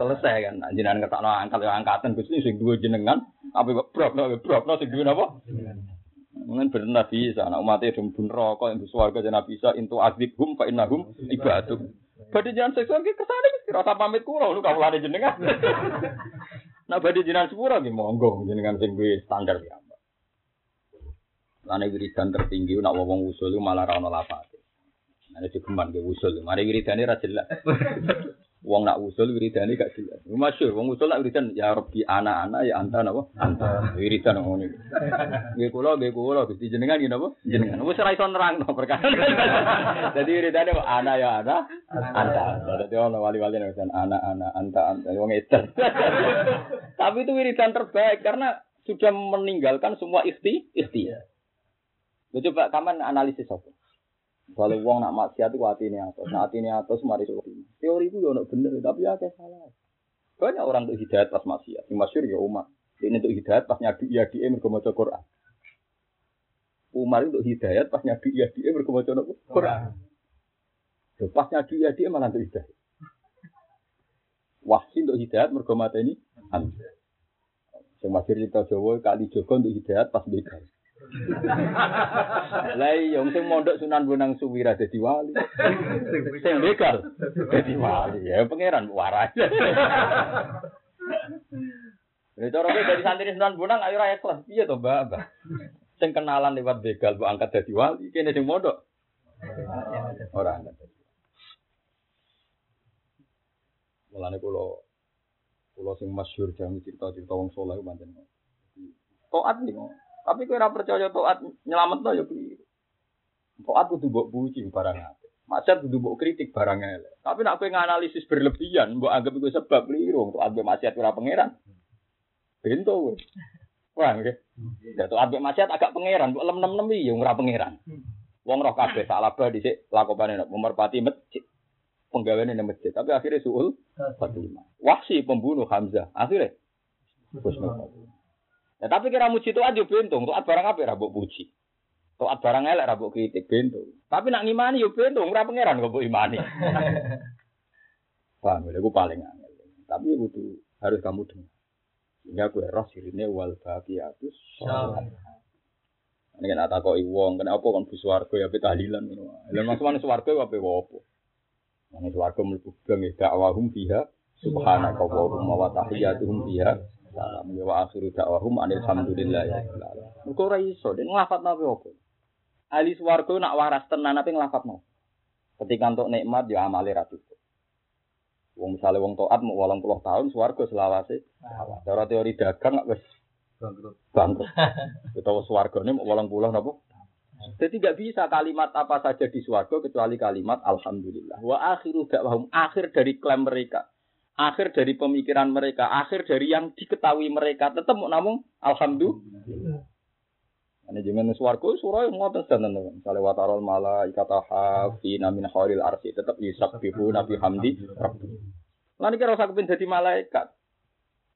Selesai kan. Nah, jenengan ngetakno angkat ya angkatan Gusti sing duwe jenengan, apa brokno brokno sing duwe napa? Mungkin benar bisa, anak umatnya dem bun rokok yang bersuarga jangan bisa into azibhum fa innahum ibadum. Badhe jangan seksual ki kesane mesti rasa pamit kula lu kawulane jenengan. Nah badhe jenengan sepura nggih monggo jenengan sing duwe standar ya. Lane wiridan tertinggi nak wong usul malah ra ono lafate. Nek digemban ke usul, mari wiridane ra jelas. Wong nak usul wiridane gak jelas. Masyhur wong usul nak wiridan ya Rabbi ana-ana ya anta napa? Anta. Wiridan ngono iki. Nggih kula nggih kula Gusti jenengan nggih napa? Jenengan. Wis ora iso nerangno perkara. Dadi wiridane kok ana ya ana, anta. Dadi ono wali-wali nek ana ana anta anta wong edan. Tapi itu wiridan terbaik karena sudah meninggalkan semua ikhti ikhtiar. Lu coba kapan analisis apa? Kalau uang nak maksiat itu hati ini atas, nah hati ini atas mari ini. Teori itu ya bener, tapi ya salah. Banyak orang untuk hidayat pas maksiat, yang masyur ya umat. Ini untuk hidayat pas nyadu iya dia berkemaca Quran. Umar untuk hidayat pas nyadu iya dia berkemaca Quran. Pas nyadu iya dia malah untuk hidayat. Wahsi untuk hidayat mergomata ini. Yang masyur kita Jawa kali Joko untuk hidayat pas begal. Lah iya sing mondok Sunan Bonang Suwira dadi wali. Sing begal dadi wali. Ya pangeran waras. Ya cara kowe dari santri Sunan Bonang ayo ra ikhlas. Piye to, Mbak? Sing kenalan lewat begal mbok angkat dadi wali, kene sing mondok. Ora angkat. Mulane kula kula sing masyhur jam cerita-cerita wong saleh pancen. Toat nih, tapi ora percaya taat nyelametno ya keliru. Taat kudu mbok puji barang apik. Maksud kudu mbok kritik barang elek. Tapi nek kowe nganalisis berlebihan, mbok anggap iku sebab keliru. Taat mbek maksiat ora pangeran. Bento kowe. Wah, nggih. Ya taat mbek maksiat agak pangeran, mbok lem-lem ya ora pangeran. Wong roh kabeh salah bah dhisik lakopane nek merpati masjid. Penggaweane nang masjid, tapi akhirnya suul Fatimah. Wahsi pembunuh Hamzah. Akhirnya Husnul Ya, tapi kira muji itu aja bentung, tuh barang apa ya puji. Tuh barang elek rabuk kritik bentung. Tapi nak ngimani yo bentung, ora pangeran kok mbok imani. Paham, ya, aku paling angel. Tapi itu harus kamu dengar. Sehingga gue roh sirine wal baqiyatus Ini kan tak kok wong, kenapa kan bu swarga ya tahlilan ngono. Lah maksud mana swarga ya apa apa? Mana swarga mlebu gang ya dakwahum fiha subhanaka wa wa tahiyyatuhum fiha salam ya wa akhiru da'wahum alhamdulillah ya Mergo ora iso, den nglafat nabi apa? Ali swarga nak waras tenan apa nglafat Ketika untuk nikmat ya amale ra cukup. Wong misale wong taat mau 80 tahun swarga selawase. Cara teori dagang wis bangkrut. Bangkrut. Utawa swargane mau 80 napa? Jadi tidak bisa kalimat apa saja di swarga kecuali kalimat alhamdulillah. Wa akhiru da'wahum akhir dari klaim mereka akhir dari pemikiran mereka, akhir dari yang diketahui mereka, tetap namun alhamdulillah. Ini jangan suaraku surah yang ngotot dan Misalnya watarol malah ikata hafi namin khairil arsi tetap bihu nabi hamdi. Lalu kira usah kepin malaikat.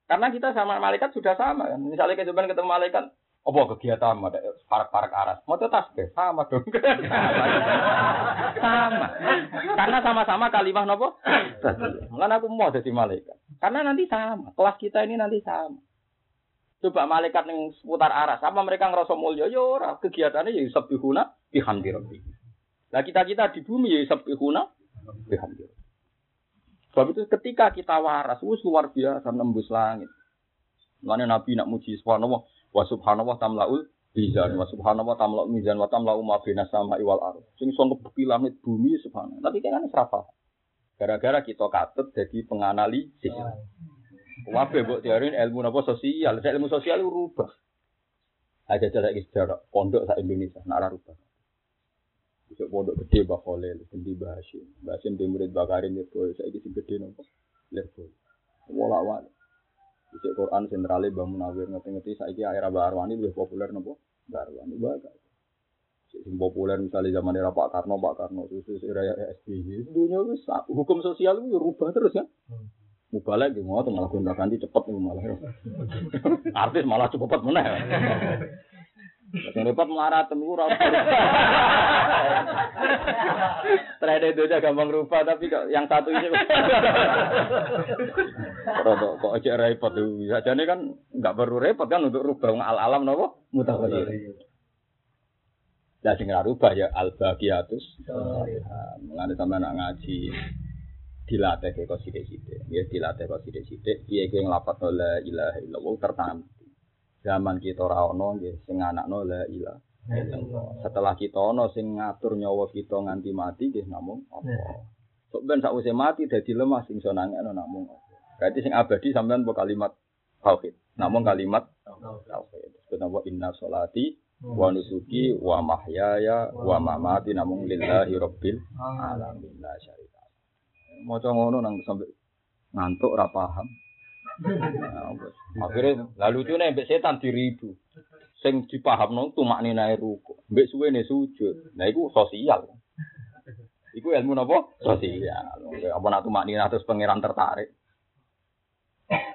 Karena kita sama malaikat sudah sama kan. Misalnya kita ketemu malaikat, apa kegiatan ada parak-parak aras? Mau tasbih sama dong. sama. Karena sama-sama kalimah nopo? Mungkin aku mau jadi malaikat. Karena nanti sama. Kelas kita ini nanti sama. Coba malaikat yang seputar aras, apa mereka ngerasa mulia? Ya ora, kegiatannya ya yusabbihuna bihamdi rabbi. Nah kita-kita di bumi ya yusabbihuna bihamdi Sebab itu ketika kita waras, wis luar biasa nembus langit. Mana Nabi nak muji subhanallah, wa subhanallah tamlaul mizan wa subhanallah tamlaul mizan wa tamlaul ma bina sama iwal ar sing iso ngebuki langit bumi subhanallah tapi kan serapa gara-gara kita katut jadi penganalisis Wabe buat teori ilmu apa sosial, saya ilmu sosial rubah. Aja cara sejarah pondok sa Indonesia, nara rubah. Bisa pondok gede Khalil, gede Mbak Hashim. Mbak Hashim di murid Bakarin itu, saya isi gede nopo. Lerbo. Wala Bisa Quran sentralnya Mbah Munawir ngerti-ngerti saiki akhir Mbah Arwani lebih populer nopo? Mbah Arwani baga. Sing populer misalnya zaman era Pak Karno, Pak Karno, terus era SBY. Dunia itu hukum sosial itu rubah terus kan. Mubalek gitu, mau malah gonta ganti cepet nih malah. Artis malah cepet mana Yang repot melarat temu ora. Trade itu aja gampang rubah tapi kok yang satu ini kok kok aja repot tuh. Bisa jadi kan nggak perlu repot kan untuk rubah al alam nopo mutawatir. Ya sing rubah ya al bagiatus. Mengenai sama anak ngaji dilatih kok sithik-sithik. Ya dilatih kok sithik-sithik. Piye kowe nglafat la ilaha illallah tertanam. Zaman kita ora ono nggih sing anakno la illallah. Setelah kita ono sing ngatur nyawa kita nganti mati nggih namung apa. Sok ben sakwise mati dadi lemah sing iso nangekno namung apa. Berarti sing abadi sampean po kalimat tauhid. Namung kalimat tauhid. Disebut apa inna sholati wa nusuki wa mahyaya wa mamati namung lillahi rabbil alamin la syarika maca ngono nang sampai ngantuk ora paham. Akhirnya lalu lucu nih setan diribu. Sing dipaham tuh makni naik ruku. Mbek suwe nih sujud. Nah itu sosial. Iku ilmu nopo? Sosial. Apa nak tuh makni terus pangeran tertarik.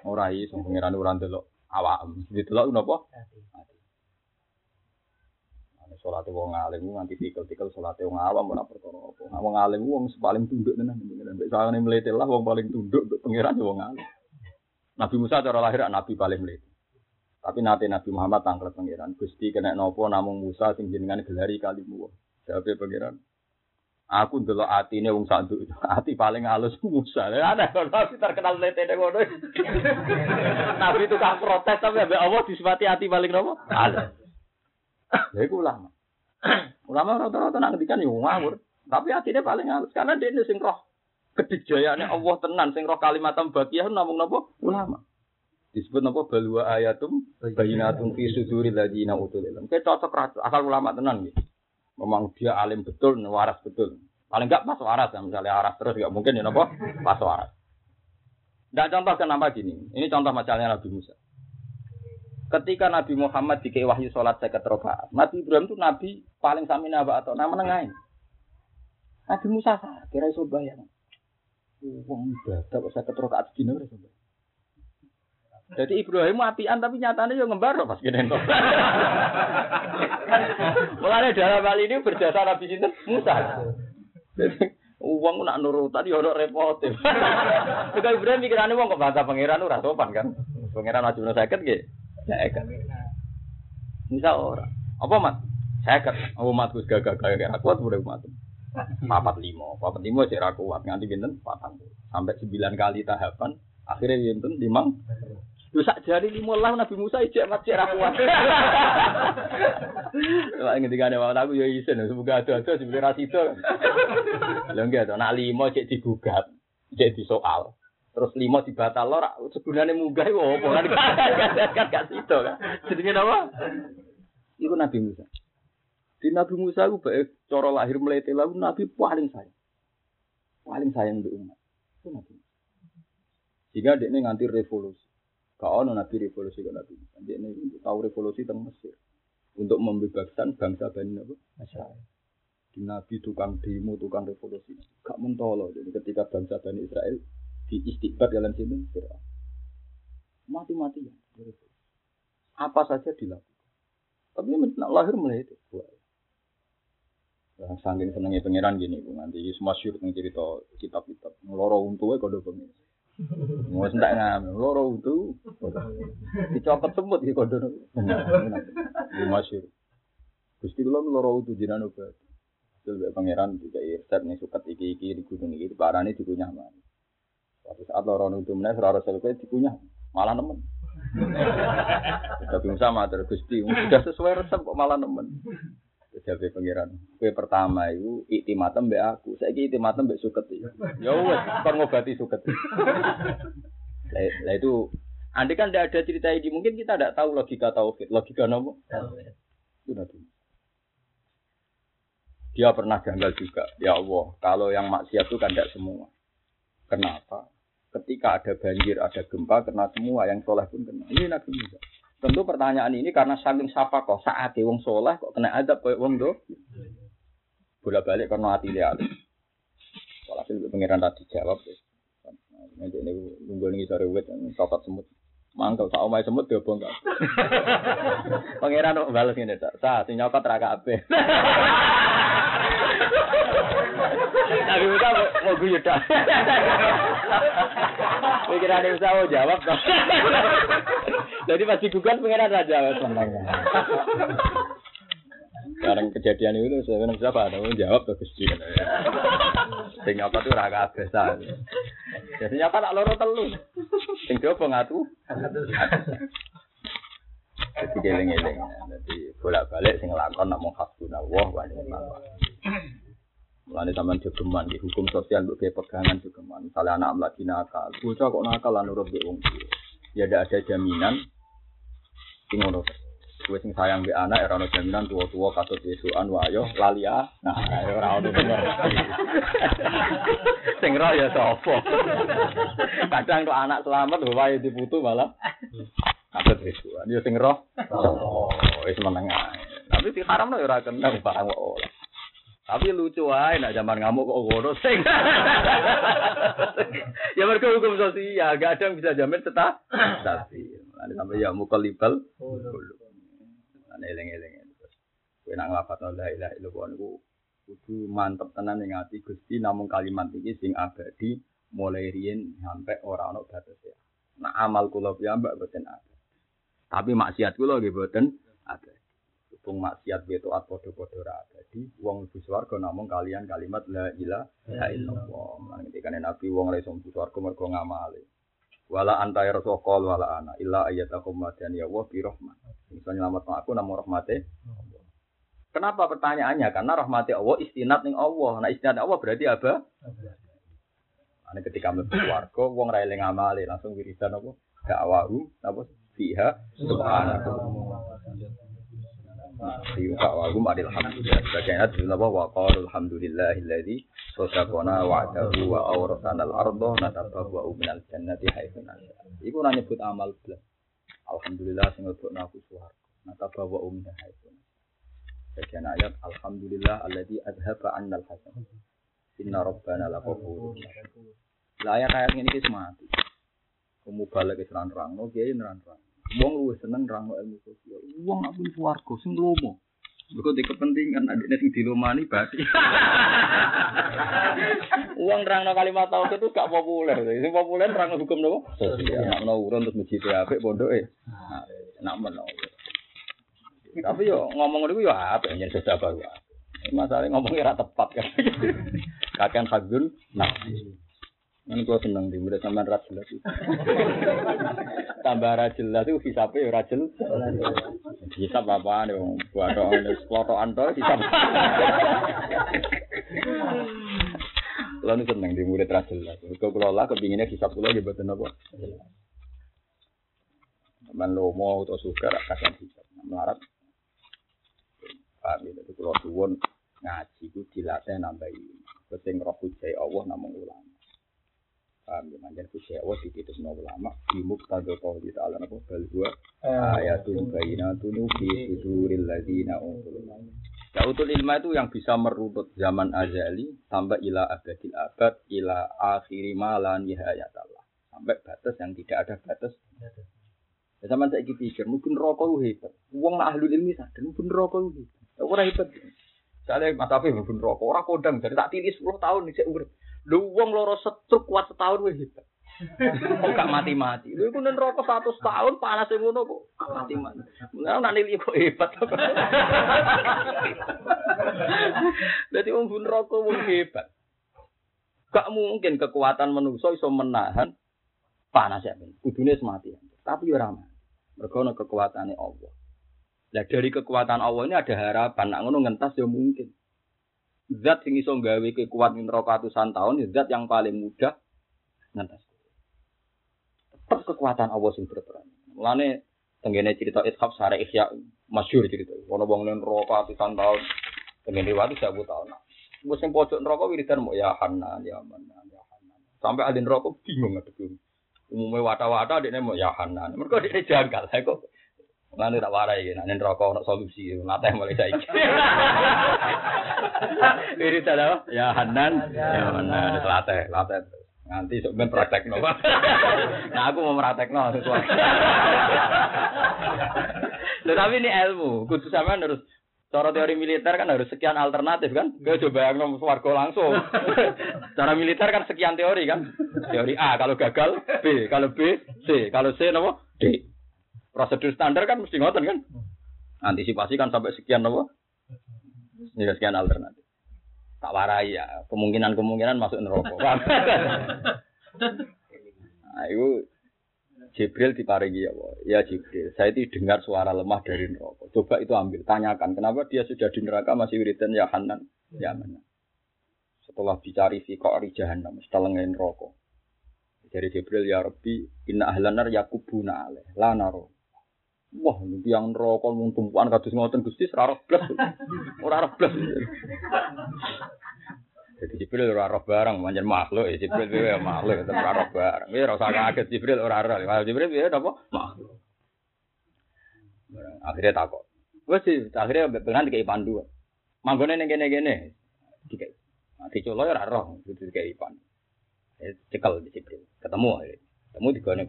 Ora iso pangeran ora ndelok awak. Didelok nopo? Sholat wong alim nganti tikel-tikel sholat wong awam ora perkara apa. Nah, wong alim wong paling tunduk tenan pengiran. Nek sawangane mlete lah wong paling tunduk pengiran wong alim. Nabi Musa cara lahir nabi paling mlete. Tapi nanti Nabi Muhammad tangkel pengiran. Gusti kena nopo namung Musa sing jenengan gelari kalimu. Jawabe pengiran. Aku ndelok atine wong sanduk itu. Ati paling halus Musa. Ada nabi terkenal lete ngono. Nabi tukang protes tapi ambek Allah disifati ati paling nopo? Halus. Ya iku ulama. ulama rata-rata nak ngendikan yo ngawur. Tapi hatinya paling halus karena dia sing roh kedijayane Allah tenan sing roh kalimat tambakiyah namung napa ulama. Disebut napa balwa ayatum bayinatun fi suduril ladina utul ilm. Kayak cocok asal ulama tenan gitu. Memang dia alim betul, waras betul. Paling enggak pas waras ya, misalnya waras terus enggak mungkin ya napa pas waras. Dan contoh kenapa gini? Ini contoh masalahnya Nabi Musa. Ketika Nabi Muhammad dikei wahyu sholat saya rakaat, Nabi Ibrahim itu nabi paling sami naba atau nama nengain. Nabi Musa kira iso bayang. Wong ibadah kok saya rakaat sedina ora Jadi Ibrahim apian tapi nyatanya yo ngembar pas gini to. Mulane dalam hal ini berjasa Nabi sinten Musa. Uang nak nurutan yo ora repot. Juga Ibrahim pikirannya uang kok bahasa pangeran ora sopan kan. Pangeran aja sakit nggih. Saya Misal orang. Apa mat? Saya kan. Oh mat gus gagak gagak kuat udah mat. Papat lima, papat lima sih kuat nganti binten patang sampai sembilan kali tahapan akhirnya binten limang Lu sak jari lima lah Nabi Musa ijek mat cek kuat. Lah ngendikane wae aku ya isin semoga ada-ada sebenarnya rasido. Lha nggih to nak lima cek digugat, cek disoal. Terus lima dibatal lor, sebenarnya munggah itu apa kan? Kan gak situ kan? Apa? Itu Nabi Musa. Di Nabi Musa itu baik cara lahir melete lalu Nabi paling sayang. Paling sayang di umat. Itu Nabi Musa. Jika dia nganti revolusi. Kau no Nabi revolusi ke Nabi Musa. Dia ini tahu revolusi tentang Mesir. Untuk membebaskan bangsa Bani Nabi. Israel. Di Nabi tukang demo, tukang revolusi. Gak mentolo. Jadi ketika bangsa Bani Israel di istiqbat dalam sini mati-mati ya apa saja dilakukan tapi nak lahir mulai itu yang saking senengnya pangeran gini bu nanti semua syurut yang cerita kitab-kitab. Ngeloro untuknya kode pengen. Mau sentak ngam loro untu. Dicopot semut di kode di masyur. Gusti lo loro untu jinan obat itu pangeran juga irset nih sukat iki iki di gunung iki parani di nyaman Suatu saat lorong itu menaik, rara selesai dikunyah, malah nemen. Tapi sama terus Gusti, sudah sesuai resep kok malah nemen. Jadi pangeran, kue pertama itu iktimatem be aku, saya iktimatem be suket Ya wes, kon ngobati suket. Lah itu, andai kan tidak ada cerita ini, mungkin kita tidak tahu logika tauhid, logika nopo. Itu nanti. Dia pernah janggal juga, ya Allah, kalau yang maksiat itu kan tidak semua. Kenapa? Ketika ada banjir, ada gempa, kena semua. Yang soleh pun kena. Ini Nabi Musa. Tentu pertanyaan ini karena saking siapa kok saat wong soleh kok kena adab koyo wong do. Bolak balik karena hati dia. Kalau sih pengiran tadi jawab. Nanti ini nunggu nih sore wet cokot semut. Mangkel tak omai semut dia bongkar. Pangeran kok balas ini tak. Sah, si nyokot raka ape. Tapi Musa mau gue dah. Pikiran Musa mau jawab dong. Jadi pasti gugat pengiran raja senang. Sekarang kejadian itu sebenarnya siapa ada mau jawab tuh Gusti. Sing apa tuh raga biasa. Jadi apa tak loro telu. Sing jopo ngatu. Jadi geleng-geleng. Jadi bolak-balik sing lakon nak mau hasbunallah wa ni'mal. Mulane sampean jogeman di hukum sosial untuk pegangan jogeman. Misalnya anak lagi nakal, bocah kok nakal lan nurut wong. Ya tidak ada jaminan ngono. Kowe sing sayang mbek anak ora ono jaminan tua-tua katut yesuan wayo lali ah. Nah, ora ono bener. Sing roh ya sapa. Kadang kok anak selamat wae diputu malah katut yesuan. Ya sing roh. Oh, wis meneng ae. Tapi di haram ya ora kena barang kok. Tapi lucu aja, nak zaman ngamuk kok ngono sing. ya mereka hukum sosial, gak ada yang bisa jamin tetap. Tapi, nanti sampai ya mukalibal. Nanti eleng-eleng. Kowe nak nglafat la ilaha illallah niku kudu mantep tenan ning ati Gusti namung kalimat iki sing abadi mulai riyen sampai ora batas ya. Nah amal kula piyambak boten ada. Tapi maksiat kula nggih boten ada. Hubung maksiat beto at podo-podo ra abadi. Wong mlebu swarga namung kalian kalimat la ilaha illallah. Lan ketika Nabi wong ra iso mlebu swarga mergo ngamali. Wala anta ya rasul wala ana illa ayatakum madani ya wa bi rahmah. Bisa nyelamat aku namung rahmate. Kenapa pertanyaannya? Karena rahmati Allah istinat ning Allah. Nah istinat Allah berarti apa? Ane ketika mlebu swarga wong ra eling amale langsung wiridan apa? Dakwahu apa? Fiha subhanallah. Di wahum adil hamdulillah. Ayat di Allah wa qalu alhamdulillahilladzi sadaqana wa'dahu wa awrasana al-ardha natabawwa'u minal jannati haitsu nasha. Iku ora nyebut amal blas. Alhamdulillah sing lebokno aku swarga. Natabawwa'u minal haitsu. Sebagian ayat alhamdulillah alladzi adhaba 'annal hasan. Inna rabbana laghafurun. Lah ayat ini ki mati. Kamu balik ke serang-rang, no kiai nerang-rang. Wong luwih seneng rangno ilmu sosial. Wong nak pun swarga sing lomo. Mergo di kepentingan adiknya sing dilomani berarti. Uang rangno kalimat tauhid itu gak populer. Sing populer rangno hukum nopo? Sosial. Nak no urun terus masjid apik pondoke. Nak meno. Tapi yo ngomong niku yo apik nyen sesuatu baru. Masalahnya ngomongnya ora tepat kan. Kakean hakun nafsi. Ini gue seneng di murid ras jelas itu. Tambah ras jelas itu hisapnya ya jelas. Hisap apa nih? Buat orang foto anto hisap. Lalu seneng di murid ras jelas. Kau kelola kepinginnya hisap kulo di badan apa? Teman lomo atau suka kasihan hisap. Melarat. Paham ya? Itu kalau suwon ngaji itu dilatih nambah ini. Kesing roh kujai Allah namung ulama. Paham ya, manjan Allah dikitus no ulama di muktado qawli ta'ala napa bal huwa ayatun bayinatun fi suduril ladzina utul Ya utul ilma itu yang bisa merunut zaman azali sampai ila abadil abad ila akhiri malan Allah sampai batas yang tidak ada batas. Ya zaman saya pikir mungkin rokok hebat. Uang ahlul ilmi sadar mungkin rokok hebat. Orang hebat. Saya mata mungkin rokok orang kodang jadi tak tilis 10 tahun nih saya urip. Lu wong loro setruk kuat setahun wis hebat. Kok gak mati-mati. Lu iku nen rokok satu tahun panas ngono kok mati-mati. Nah, nak nili kok hebat. Jadi wong bun rokok wong hebat. Gak mungkin kekuatan manusia iso menahan panas ya. Kudune mati. Tapi ora mati. Mergo ana kekuatane Allah. Nah dari kekuatan Allah ini ada harapan. Nak ngono ngentas ya mungkin zat sing iso gawe kekuat neraka ratusan tahun ya zat yang paling mudah ngentas. Tetap kekuatan Allah sing berperan. Mulane tenggene cerita Ishaq sare Ihya masyhur cerita. Ono wong ning neraka ratusan tahun. Tenggene riwayat 1000 tahun. Wes sing pojok neraka wiridan mau ya Hanan ya Manan ya Hanan. Sampai ahli neraka bingung ngadep Umumnya wata-wata dia mau ya Hanan. Mereka dia janggal. Kok Lan tak warai iki, nek neraka ono solusi, nate mulai saiki. Ini apa? Ya Hanan, ya Hanan, latih, latih. Nanti sok ben praktekno. nah aku mau praktekno sesuatu. Tetapi ini ilmu, kudu sampean harus Cara teori militer kan harus sekian alternatif kan? Gak coba yang warga langsung. Cara militer kan sekian teori kan? Teori A kalau gagal, B kalau B, C kalau C nopo D. Prosedur standar kan mesti ngoten kan? Antisipasi kan sampai sekian nopo? Ya sekian alternatif. Tak warai ya, kemungkinan-kemungkinan masuk neraka. nah, itu Jibril diparingi ya Allah. Ya Jibril, saya itu dengar suara lemah dari neraka. Coba itu ambil, tanyakan kenapa dia sudah di neraka masih wiridan ya Hanan, ya mana. Setelah dicari fi qa'ri jahannam, setelah ngene neraka. Dari Jibril ya Rabbi, inna ahlanar yakubuna alaih, la naro. Wah, yang neraka mung tumpuan kados ngoten Gusti ora blas. Ora blas. Jadi Jibril ora roh barang, manjen makhluk ya Jibril ya makhluk, tetep ora roh barang. Ya ora usah kaget Jibril ora roh. Kalau Jibril ya apa? Makhluk. Akhirnya takut. Wes sih, akhirnya dengan dikai pandu. Manggone ning kene-kene. Dikai. Mati colo ya ora roh, dikai pandu. Cekel di Jibril. Ketemu akhirnya. Ketemu di gone.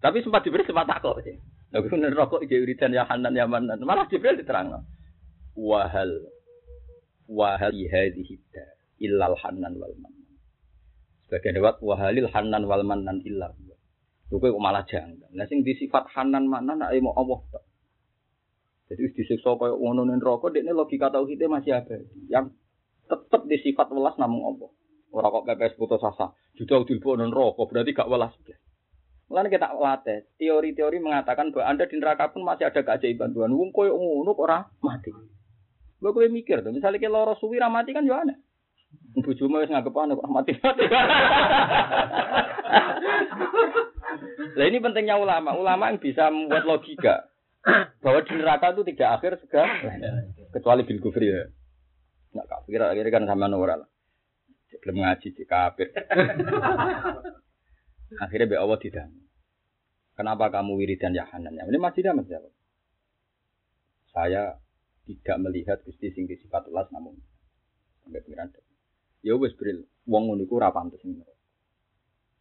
Tapi sempat Jibril sempat takut Lalu bener rokok jadi uritan ya Hanan ya Manan. Malah Jibril diterang. Wahal wahali hadhihi illal hanan wal manan. Sebagian lewat wahalil hanan wal manan illa Lha kok malah janggal. Lah sing disifat hanan manan nek mau Allah. Jadi wis disiksa kaya ngono ning neraka dekne logika tauhide masih ada. Yang tetep disifat welas namung Allah. Ora kok pepes putus asa. Dilbo ning neraka berarti gak welas. Mulane kita latih, teori-teori mengatakan bahwa Anda di neraka pun masih ada keajaiban Tuhan. Wong koyo ngono ora mati. Gue gue mikir tuh, misalnya kita loro suwi ramati kan juga aneh. Bojomu wis nganggep anu kok mati-mati. Nah ini pentingnya ulama. Ulama yang bisa membuat logika bahwa di neraka itu tidak akhir segala kecuali bil kufri ya. Enggak kafir akhirnya kan sama lah. Belum ngaji di kafir. Akhirnya be Allah tidak. Kenapa kamu wiridan yahanan? Ini masih ada mas Saya tidak melihat Gusti sing sifat ulas namun sampai pengiran. Ya wis bril, wong ngono iku ora pantes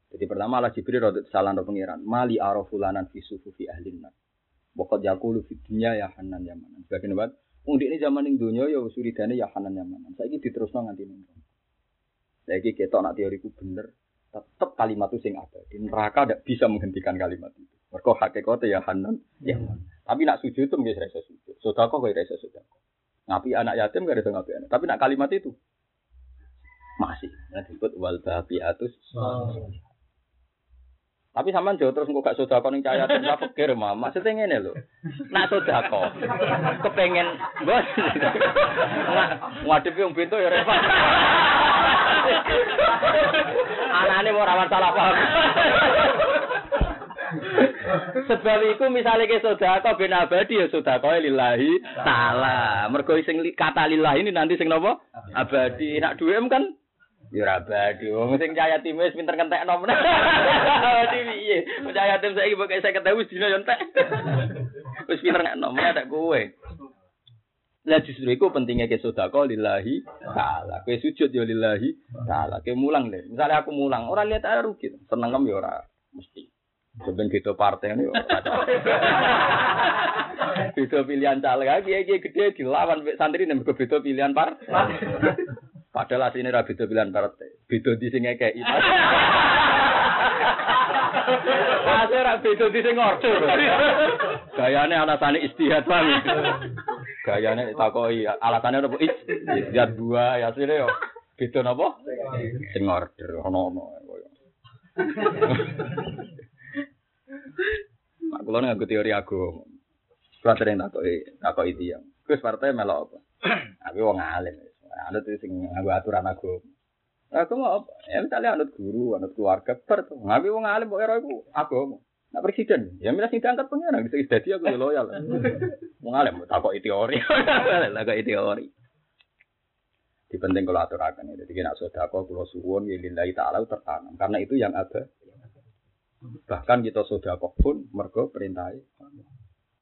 Jadi pertama Allah Jibril rodot salah ro pengiran, mali arafulanan fi sufufi ahlin nar. Pokok jakulu fi dunya ya hanan ya. Sebagian wong ini zaman ning donya ya suridane ya hanan ya manan. Saiki diterusno nganti ning. Saiki ketok nak teoriku bener, tetap kalimat itu sing ada. Neraka tidak bisa menghentikan kalimat itu. Mereka hakikatnya ya hanan ya manan. Tapi nak sujud itu nggak rasa sujud. Sodako nggak rasa sodako. Ngapi anak yatim nggak ada ngapi anak. Tapi nak kalimat itu masih. Nah disebut wal atus. Tapi sama jauh terus nggak gak nih cahaya terus apa kira mama. Maksudnya ini loh. Nak sodako, kepengen bos. Ngadep yang pintu ya repot. Anaknya mau rawat salah paham. Sebab iku misale ke sedekah ben abadi ya sedekah lillahi taala. Mergo sing kata lillahi ini nanti sing napa? Abadi. Nak duwe kan ya abadi. Wong sing cahaya tim wis pinter kentekno men. Abadi piye? Cahaya tim saiki pokoke 50.000 dina yo entek. Wis pinter ngekno men tak kowe. Lah justru iku pentingnya ke sedekah lillahi taala. Kowe sujud ya lillahi taala. Kowe mulang deh. Misalnya aku mulang, ora lihat ae rugi. Seneng ya ora mesti. Sebenarnya gitu partai ini. Beda pilihan caleg lagi, iki gede dilawan santri nih beda pilihan partai. Padahal asline ra beda pilihan partai. Beda di sing ngekeki. Asa ra beda di sing order. Gayane alasane istihad banget. Gayane takoki alasannya apa? Istihad dua ya asline yo. Beda napa? Sing order ono-ono. Mak kula nganggo teori agama. Kula sering takoki takoki tiyang. Gus partai melok apa? Aku wong alim. Anut sing nganggo aturan agama. Aku mau apa? Ya misalnya anut guru, anut keluarga, ber. Ngawi wong alim kok ero iku agama. Nah presiden, ya milah sing diangkat pengen, bisa dadi aku loyal. Wong alim takoki teori. Takoki teori. Di penting kalau aturakan ya. Jadi kena sodako, kalau suwon, ya lillahi ta'ala tertanam. Karena itu yang ada Bahkan kita sudah pun mergo perintah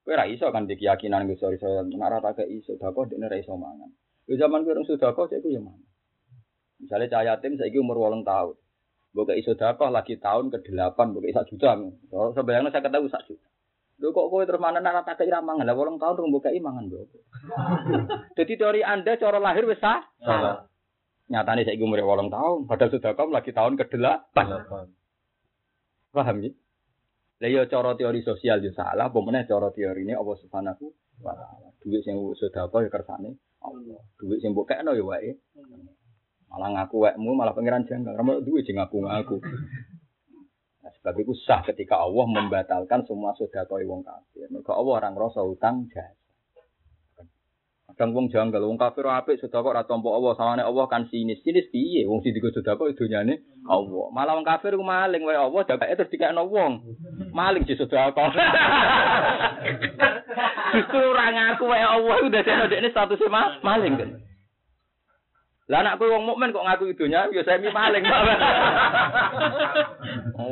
Kowe ra iso kan di keyakinan iso iso nek ora tak iso sedekah dekne ra iso mangan. Zaman kowe urung sedekah cek ya mangan. Misalnya cah yatim saiki umur 8 tahun. Mbok iso sedekah lagi tahun ke-8 mbok sak juta. So sebayangno saya ketemu sak juta. Lho kok kowe terus mana nek tak ira mangan. Lah 8 tahun rung mbok mangan mbok. Jadi teori Anda cara lahir wis salah. Nyatane saiki umur 8 tahun, padahal sedekah lagi tahun ke-8. Paham ya? Lah ya cara teori sosial yo salah, apa meneh cara teori ini Allah Subhanahu wa taala. Duit sing sedekah ya kersane Allah. Duit sing mbok kekno ya wae. Malah ngaku wekmu malah pangeran janggal. Ramal duit sing ngaku-ngaku. Nah, sebab itu sah ketika Allah membatalkan semua sedekah wong kafir. Mergo Allah orang rasa utang jasa. Kadang wong janggal, wong kafir apik sedekah ora tampa Allah, sawane Allah kan sinis. Sinis piye? Wong sing digo sedekah dunyane Allah. Malah wong kafir ku maling wae Allah dakake terus dikekno wong. Maling di sedekah. Justru ora ngaku wae Allah udah dekne statusnya maling kan. Lah anakku wong mukmin kok ngaku idonya ya saya mi maling.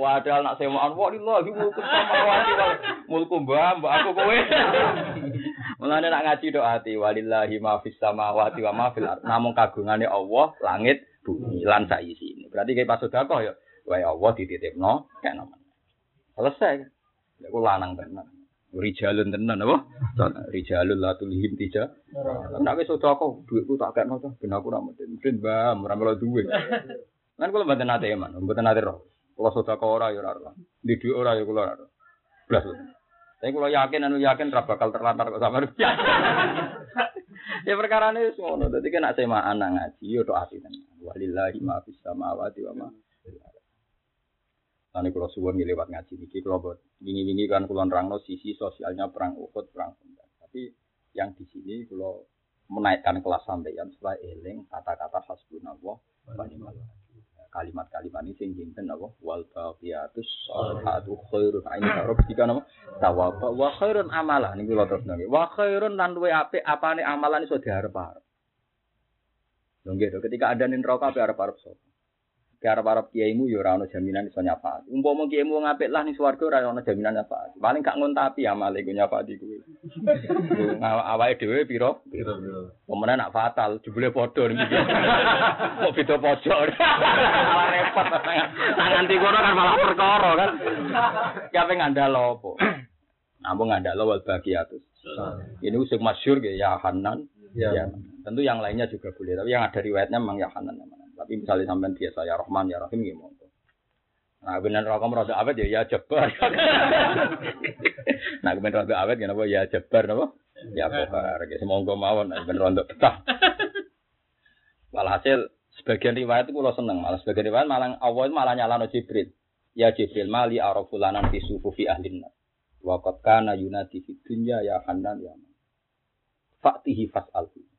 Wadah nak sewaan wa lillahi mulku samawati wal mulku mbah mbak aku kowe. Mulane nak ngaji doa ati walillahi ma fis samawati wa ma fil Namung kagungane Allah langit bumi lan sak isine. Berarti kayak pas sedekah ya wae Allah dititipno kek nomen. Selesai. Ya ku lanang tenan. Rijalun tenan apa? Rijalun la tulhim tija. Nek wis sedekah dhuwitku tak kekno to ben aku ora mesti mbah ora melo duwe. Kan kula mboten nate eman, mboten nate roh. Kula sedekah ora ya ora. Di dhuwit ora ya kula ora. Blas. Tapi kalau yakin anu yakin ora bakal terlantar kok sama Ya perkara ini ngono. Dadi kan nek semaan nang ngaji yo tok ati tenan. Walillahi ma fis samawati wa ma Nanti kalau suwon lewat ngaji niki kalau buat wingi-wingi kan kulon rangno sisi sosialnya perang Uhud, perang Sunda. Tapi yang di sini kalau menaikkan kelas sampeyan setelah eling kata-kata hasbunallah wa kalimat-kalimat ini sing jinten apa? Wal baqiyatus sholihatu khairun tarab jika nama tawaba wa khairun amala. Niki kula terus nggih wa khairun lan luwe apik apane amalan iso diarep-arep lho nggih ketika ada ning neraka apik arep-arep sapa Ke arep-arep kiaimu ya ora ono jaminan iso nyapa. Umpama kiaimu ngapik lah ning swarga ora ono jaminan nyapa. Paling gak ngontapi amale ku nyapa di kuwi. Awake dhewe? Pira pira. Pemenang nak fatal, jebule padha ning iki. Kok beda pojok. Malah repot. Nah nganti kono kan malah perkara kan. Ki ape ngandal apa? Nampung ngandal wal bagiatus. Ini usuk masyhur ya Hanan. Ya. Tentu yang lainnya juga boleh, tapi yang ada riwayatnya memang ya Hanan namanya. Tapi misalnya sampai biasa ya Rahman ya Rahim ya monggo. Nah, benar rokok merasa awet ya ya jebar. nah, benar awet ya napa ya jebar napa? Ya bohar. Ya semonggo mawon nah, bener untuk betah. Walhasil sebagian riwayat itu kalau seneng, malah sebagian riwayat malah Allah malah nyalano Jibril. Ya Jibril mali arafulanan fi sufufi ahlin Wa qad kana yunati fid dunya ya Hanan ya. Faktihi fas'alhu.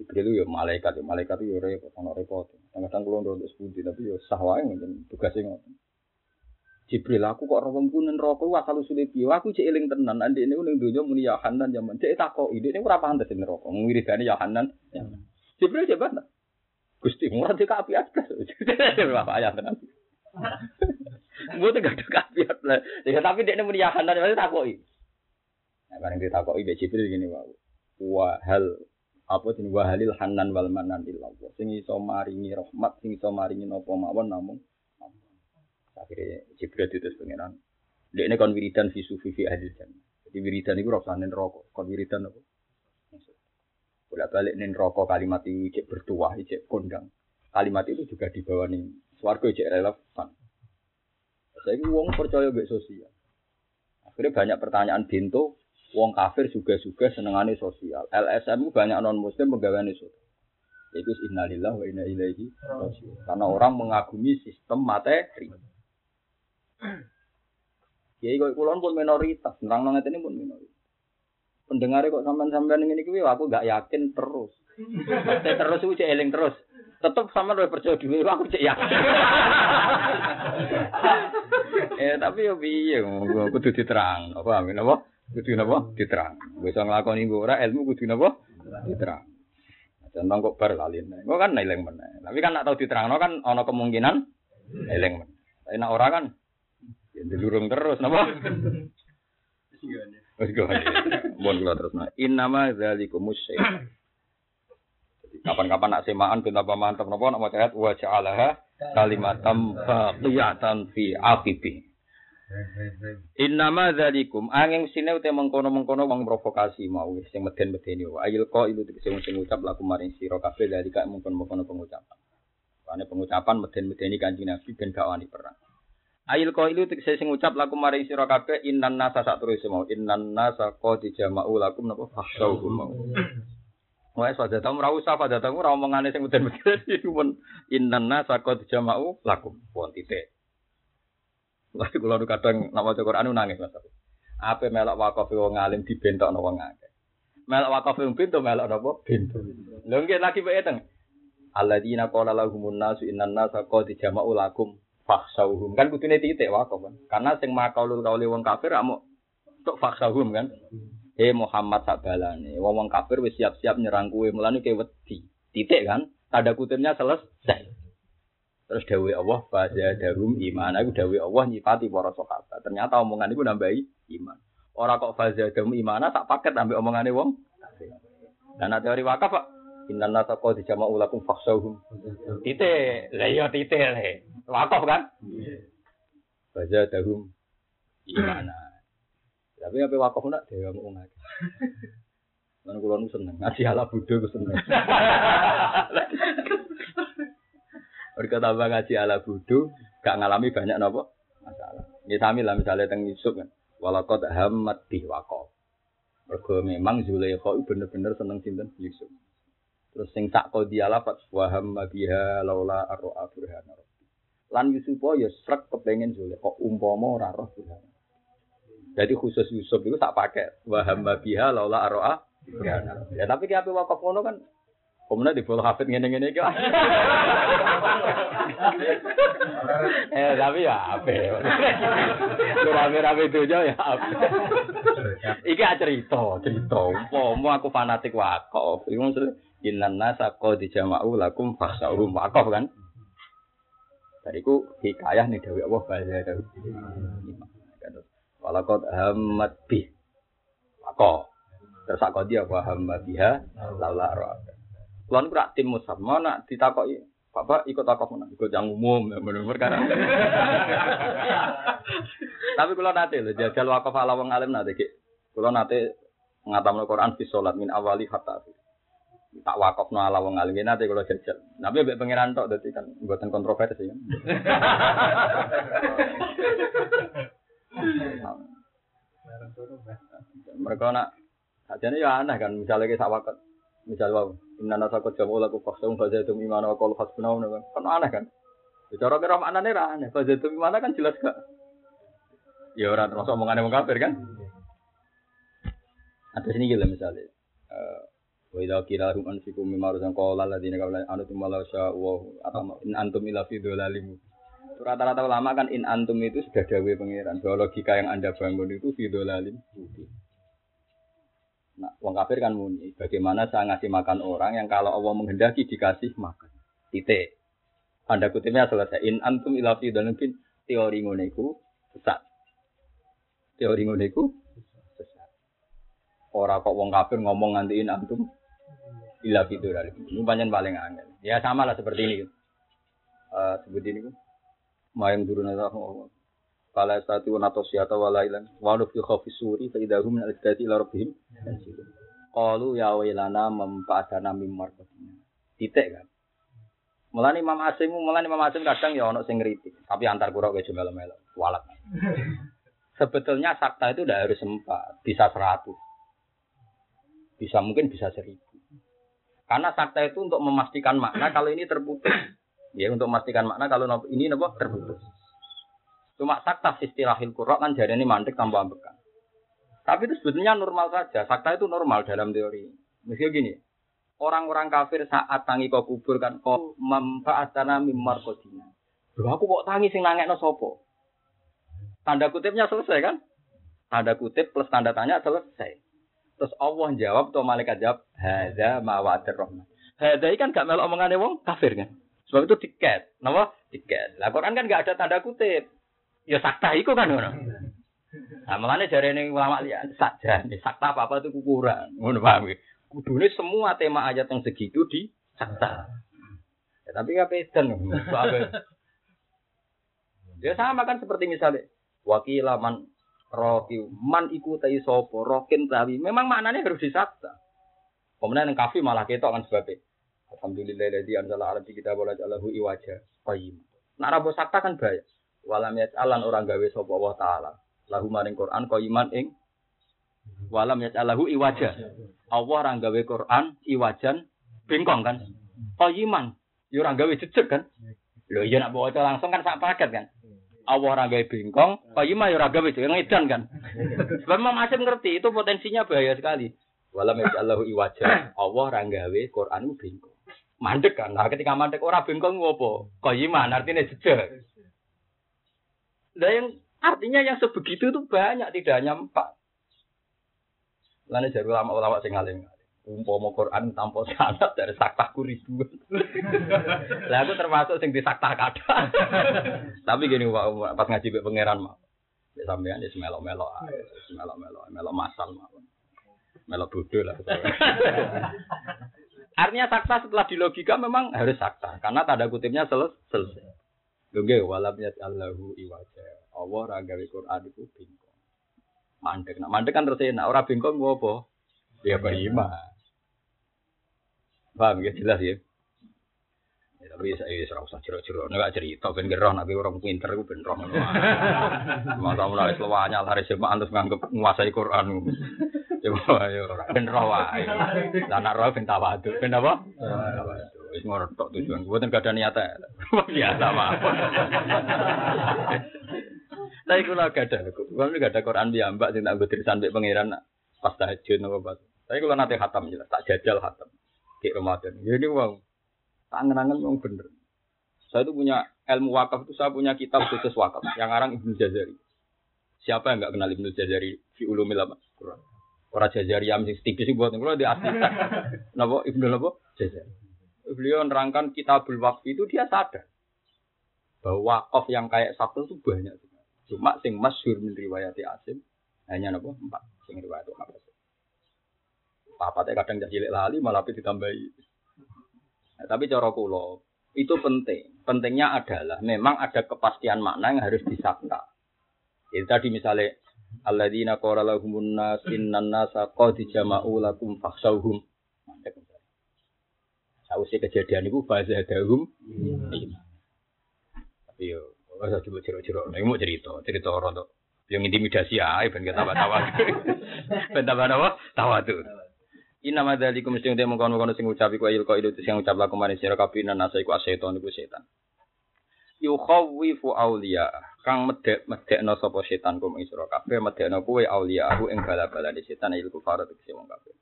Jibril itu ya malaikat, ya malaikat itu ya repot, ono repot. Kadang-kadang kalau untuk sepundi, tapi ya sah wae ngene tugasnya ngoten. Jibril aku kok ora wong rokok asal usule piye? Aku cek eling tenan. Ini ning donya muni ya Hanan zaman. Cek takoki, ini ora pantes ning neraka. Ngiridane ya Hanan. Jibril coba ta. Gusti murah dia api atas. Bapak ayah tenan. Gue tuh gak ada kafiat lah. Tapi dia muni ya Hanan, berarti takoki. Nah, bareng ditakoki Jibril gini. Wah, hal apa jenis wahalil hanan wal manan illallah. Sing iso maringi rahmat sing iso maringi napa mawon namung akhirnya Jibril itu pengiran dia ini kon wiridan visu vivi ahli jannah. Jadi wiridan itu rasa nen rokok kon wiridan apa? Bolak balik nen rokok kalimat itu cek bertuah cek kondang. Kalimat itu juga dibawa nih swargo cek relevan. Saya ini uang percaya gak sosial. Akhirnya banyak pertanyaan bintu Wong kafir juga-juga senengane sosial. LSM banyak non muslim pegawai sosial. Itu innalillah wa inna ilaihi. Karena orang mengagumi sistem materi. Ya kok kulon pun minoritas, nerang nang ini pun minoritas. Pendengar kok sampean-sampean ini kuwi aku gak yakin terus. Saya terus uji eling terus. Tetep sama lu percaya dhewe aku cek yakin. eh tapi yo piye kudu diterang. Apa amin apa? Kudu napa diterang. Bisa nglakoni nggo ora ilmu kudu napa diterang. Contoh kok bar lalin. Kok kan eling meneh. Tapi kan nak tau diterangno kan ana kemungkinan eling meneh. Tapi nak ora kan ya dilurung terus napa. Wis go. Mun kula terusno. Innama dzalikum musyrik. Kapan-kapan nak semaan ben apa mantep napa nak maca ayat wa ja'alaha kalimatam baqiyatan fi aqibi. Innama dzalikum angin sine ute mengkono-mengkono wong provokasi mau sing meden-medeni wa ayil qa ilu sing sing ngucap laku maring sira kabeh dari kak mengkono-mengkono pengucapan. Karena pengucapan meden-medeni kanjeng Nabi ben gak wani perang. Ayil qa ilu sing ngucap laku maring sira kabeh innan nasa sak terus mau innan nasa qad jama'u lakum napa fakhshawhum mau. Wah, pada tamu ora usah pada tamu ora omongane sing meden-meden iku pun innan nasa qad jama'u lakum pun titik. Lha kula nu kadang nak maca Quran nangis Mas. Apa melok wakaf wong alim dibentokno wong akeh. Melok wakaf wong pintu melok napa? Pintu. Lho nggih lagi wae teng. Alladzina qala lahumun nasu innan nasa qad jama'u lakum fakhshawhum. Kan kudune titik wakaf kan. Karena sing makaulul kauli wong kafir amuk tok fakhshawhum kan. He Muhammad sabalane, wong wong kafir wis siap-siap nyerang kowe, mulane kowe wedi. Titik kan? Tanda kutipnya selesai. Terus dawe Allah pada darum iman. Aku dawe Allah nyifati para sahabat. Ternyata omongan itu nambahi iman. Orang kok faza darum iman tak paket ambil omongannya wong. Dan teori wakaf Pak. Innan nasa kau dijama ulakum faksauhum. Tite, lah iya tite le. Wakaf kan? Faza darum iman. Tapi apa wakaf nak dewa mau ngake. Mana kulo seneng ngaji ala ku seneng. Mereka tambah ngaji ala budu, gak ngalami banyak nopo masalah. Ya sami lah misalnya teng Yusuf kan. Walakot hamad bih wakof. Mereka memang Zulaikha bener-bener seneng sinten Yusuf. Terus sing tak kau dia lapat waham biha laula arroa burhana Lan Yusuf ya srek kepengen Zulaikha umpama ora roh burhana. Jadi khusus Yusuf itu tak pakai waham biha laula arroa burhana. Ya tapi kayak apa wakaf kan Kemudian di bawah hafid ngene-ngene iki. eh tapi ya apa? Lu rame-rame itu aja ya apa? Iki cerita, cerita. Umpama aku fanatik wakaf, iku maksud innan nasa qad jama'u lakum fakhsa'uhum wakaf kan. Dariku hikayah nih Dewi Allah bahasa Dewi. Walakot hamad bih. Wakaf. Terus aku dia wa hamad biha laula ro'at. Kulo niku rak tim musab, mana ditakoki Bapak ikut takok mana? Ikut yang umum, ya benar kan. Tapi kalau nanti loh, jajal wakaf ala wong alim nanti, kalau nanti ngatam Quran di sholat min awali hatta tak wakaf no ala wong alim nanti kalau jajal. Tapi be pangeran tok, jadi kan buatan kontroversi kan. Mereka nak, sajane ya aneh kan, misalnya kita wakaf Misal wow, inna nasa kau jamu laku faksum itu imana wa kalau hasbunau kan aneh kan. Bicara kira mana nih aneh, itu imana kan jelas gak. Ya orang termasuk omongan yang kafir kan. Ada sini gila misalnya. Wa idza qila hum anfiqu mimma razaqakum alladziina qabla antum la wa atau in antum ila fi dhalalim. Rata-rata ulama kan in antum itu sudah dawe pangeran. Bahwa logika yang Anda bangun itu fi dhalalim. Nah, wong kafir kan muni, bagaimana saya ngasih makan orang yang kalau Allah menghendaki dikasih makan. Titik. Anda kutipnya selesai. In antum ila fi mungkin teori ngono iku sesat. Teori sesat. Ora kok wong kafir ngomong nganti in antum ila fi Ini banyak paling angel. Ya sama lah seperti ini. Uh, seperti ini. Mayang turun Allah. Fala satu nato siata walailan wa nufi khafi suri fa idahum min al-kati ila rabbihim Qalu ya wailana mempa'adana mim marqatina. Titik kan. Mulane Imam Asim, mulane Imam Asim kadang ya ono sing ngritik, tapi antar kura wis melo-melo, walat. Sebetulnya sakta itu udah harus empat, bisa seratus. Bisa mungkin bisa seribu. Karena sakta itu untuk memastikan makna kalau ini terputus. Ya, untuk memastikan makna kalau ini nopo terputus. Cuma sakta istilahil kurok kan jadi ini mantik tanpa ambekan. Tapi itu sebetulnya normal saja. Sakta itu normal dalam teori. Misalnya gini, orang-orang kafir saat tangi kau kubur kan kau tanah mimar kodina. Aku kok tangi sing no sopo? Tanda kutipnya selesai kan? Tanda kutip plus tanda tanya selesai. Terus Allah jawab atau malaikat jawab, "Hadza ma wa'adir rahman." Hadza kan gak melok wong kafir kan. Sebab itu tiket. Napa? Tiket. Lah Quran kan gak ada tanda kutip. Ya sakta iku kan ngono. Nah, malahnya jari ini ulama lihat saja, sakta apa apa itu kurang, ngono paham ya? Kudune semua tema ayat yang segitu di sakta. Ya, tapi apa edan, Ya sama kan seperti misalnya wakilaman roki man iku tai sopo rokin tawi. Memang maknanya harus disakta. Kemudian yang kafi malah ketok kan sebabnya. Alhamdulillah ladzi anzala ala kita wala ja'alahu iwaja qayyim. Nak rabo sakta kan bahaya. Walam alan orang gawe sapa Allah taala lahu maring Quran iman ing walam yaj'alahu iwaja. Allah ora gawe Quran iwajan bengkong kan. iman yo ora gawe jejeg kan. Lho iya nak baca langsung kan sak paket kan. Allah ora gawe bengkong, iman yo ora gawe ngedan kan. Sebab Imam Asim ngerti itu potensinya bahaya sekali. Walam yaj'alahu iwaja. Allah ora gawe Quran bengkong. Mandek kan. Nah ketika mandek ora bengkong ngopo? iman artinya jejeg. Lah yang Artinya yang sebegitu itu banyak, tidak hanya empat. Lalu jadi ulama-ulama sing ngalim. Umpama Quran tanpa sanad dari sakta ribuan. Lah aku termasuk sing di sakta kada. Tapi gini pas ngaji be pangeran mah. Ya sampean wis melo-melo ae, melo-melo, melo masal mah. Melo bodoh lah. Artinya sakta setelah di logika memang harus sakta karena tanda kutipnya selesai. Lho walam yat Allahu iwaja. Allah ora gawe Quran itu bingkong. Mandek. Nah, mandek kan terus enak. Ora bingkong gua apa? Ya beriman. Paham ya jelas ya. Ya, tapi saya serau usah ciro-ciro, nek cerita ben gerah nek orang pinter iku ben roh. Masa mulai selawanya hari sema antus nganggep menguasai Quran. Ya ayo ora ben roh wae. Lah nek roh ben tawadhu. Ben apa? Wis ngono tok tujuan. Mboten gak ada niat Biasa mawon. Tapi kula gak ada, kula gak ada Quran mbak sing tak nggo tulisan mbek pangeran pas tahajud napa pas. Tapi kula nate khatam jelas, tak jajal khatam. Di Ramadan. Ya ini wong tangan-tangan wong bener. Saya itu punya ilmu wakaf itu saya punya kitab khusus wakaf yang ngarang Ibnu Jazari. Siapa yang nggak kenal Ibnu Jazari fi ulumil? Quran. Orang Jazari yang tipis sih buat kalau di asli. Napa Ibnu napa? Jazari. Beliau nerangkan kitabul wakf itu dia sadar bahwa wakaf yang kayak satu itu banyak. Cuma sing masyhur min riwayat Asim hanya nopo empat sing riwayat Asim. Papatnya kadang jadi lali malah ditambahi. Nah, tapi cara kula itu penting. Pentingnya adalah memang ada kepastian makna yang harus disakta. Jadi tadi misalnya alladzina qala lahumun nas innan nasa qad jama'u lakum fakhshawhum. Sausé kejadian itu fazadahum iman. Tapi yo Masa coba ciro-ciro, nih mau cerita, cerita orang tuh yang intimidasi ya, ben kita tawa tawa, ben tawa tawa, tuh. Inna madalikum mesti untuk mengkon mengkon sing ucapi ku ayil kau itu sing ucap laku manis sira nan nasa iku aseton iku setan. Yukhawifu awliya kang medek medek no sopo setan kum ing sira kabeh medek no kuwe awliya aku ing bala-bala di setan ayil kufar tegese wong kabeh.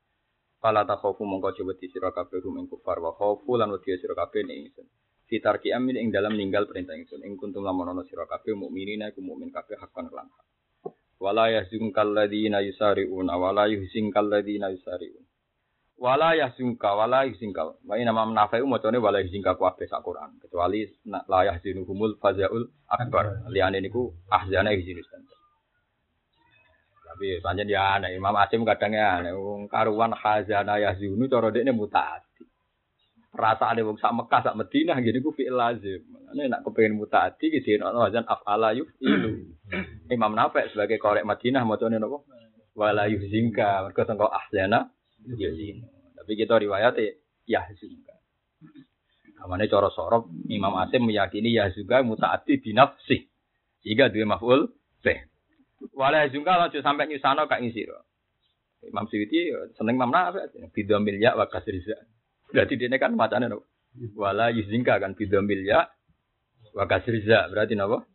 Fala takhafu mongko coba di sira kabeh kum ing kufar. Wa khaufu lan wedi sira kabeh ing ingsun. Fitar ki ing dalam ninggal perintah ingsun. Ing kuntum lamun ana sira kabeh mukminina iku mukmin kabeh hakon lan hak. Wala yahzunkal ladina yusariun wala yuhzinkal ladina yusariun wala yahzunka wala yuhzinka wa ina ma nafi'u macane wala yuhzinka kabeh sak Quran. Kecuali la yahzinuhumul fazaul akbar. Liyane niku ahzana yuhzinus tapi panjen ya aneh Imam Asim kadang ya aneh karuan khazana yahzunu cara dekne mutaati perasaan wong sak Mekah sak Madinah gini ku fi'il lazim. Ini nak kepengen mutaati gitu ono wazan af'ala yufilu. Imam Nafi sebagai korek Madinah macane napa? Wala yuhzinka. Mergo sangka ahzana yuhzin. Tapi kita riwayat yahzinka. Kamane cara sorop Imam Asim meyakini yahzuka mutaati binafsi. Jika dua maf'ul bih. Wala yahzuka lanjut sampai nyusano kak sira. Imam Suyuti seneng Imam Nafi bidomil ya wa kasriza. Berarti dia kan macamnya nopo. Wala yuzingka kan bidomil ya. Wa kasriza berarti nopo.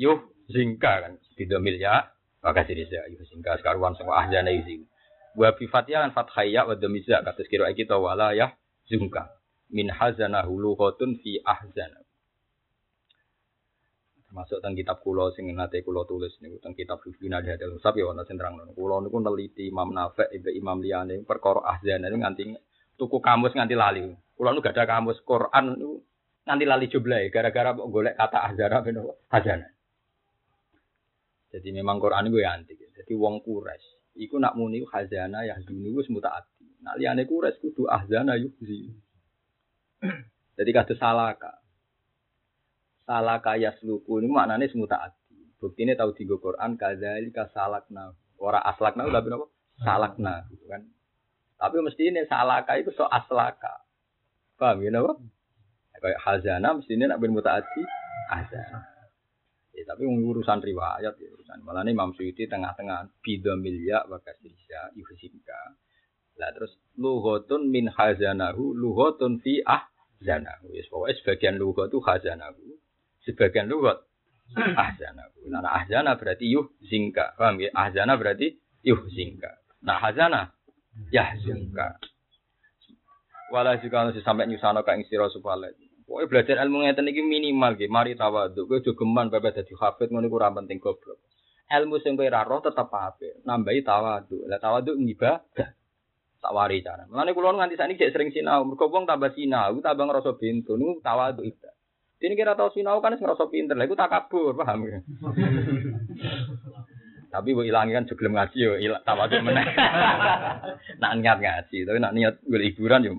Yuh zingka kan bidomil ya. Wa kasriza yuh zingka sekaruan semua ahjana yuzing. Wa bi kan fathaya wa domiza kata sekira kita wala ya zungka. Min hazana hulu khotun fi ahzana. Termasuk tentang kitab kulo sing nate kulo tulis niku tentang kitab Fifina di hadal Musab ya wonten sing terang kulo niku neliti Imam Nafi' ibe Imam liyane perkara ahzana niku nganti tuku kamus nganti lali. Kulo nu gak ada kamus Quran nu nganti lali jumlah gara-gara golek kata ahzana ben hazana. Jadi memang Quran gue antik. Jadi wong kures. Iku nak muni khazana ya dunia wis mutaati. Nak liyane kures kudu ahzana yuhzi. Jadi kata salaka. Salaka yasluku ini maknanya semutaati. Bukti ini tahu tiga Quran kadzalika salakna. Ora aslakna udah apa? Salakna gitu kan. Tapi mesti ini salaka itu so aslaka. Paham ya napa? Kayak hazana mesti ini nak bin mutaati hazana. Ya, tapi urusan riwayat ya urusan. Malah ini Imam Suyuti tengah-tengah bida milya wa kasrisya yuhsinka. Lah terus lughotun min hazanahu lughotun fi ahzanahu. Ya pokoknya sebagian lughat itu hazanahu. Sebagian lughat ahzanahu. Nah, ahzana berarti yuhsinka. Paham ya? Ahzana berarti yuhsinka. Nah, hazana ya zingka. Walau juga harus sampai nyusano kang istiro supaya Pokoknya belajar ilmu ngeten iki minimal ge, mari tawadhu. Kowe aja geman bae dadi hafid ngono iku penting goblok. Ilmu sing kowe ora roh tetep nambahi tawadhu. Lah tawadhu ngibadah. Tak wari cara. Mulane kula nganti sakniki jek sering sinau, mergo wong tambah sinau, tambah ngrasa bintu, ibadah. Ini kira tau sinau kan ngerasa pinter, lah iku takabur, paham ya? Tapi bu ilangi kan juga ngaji yo, ilang tawadhu meneh. nak niat ngaji, tapi nak niat golek hiburan yo.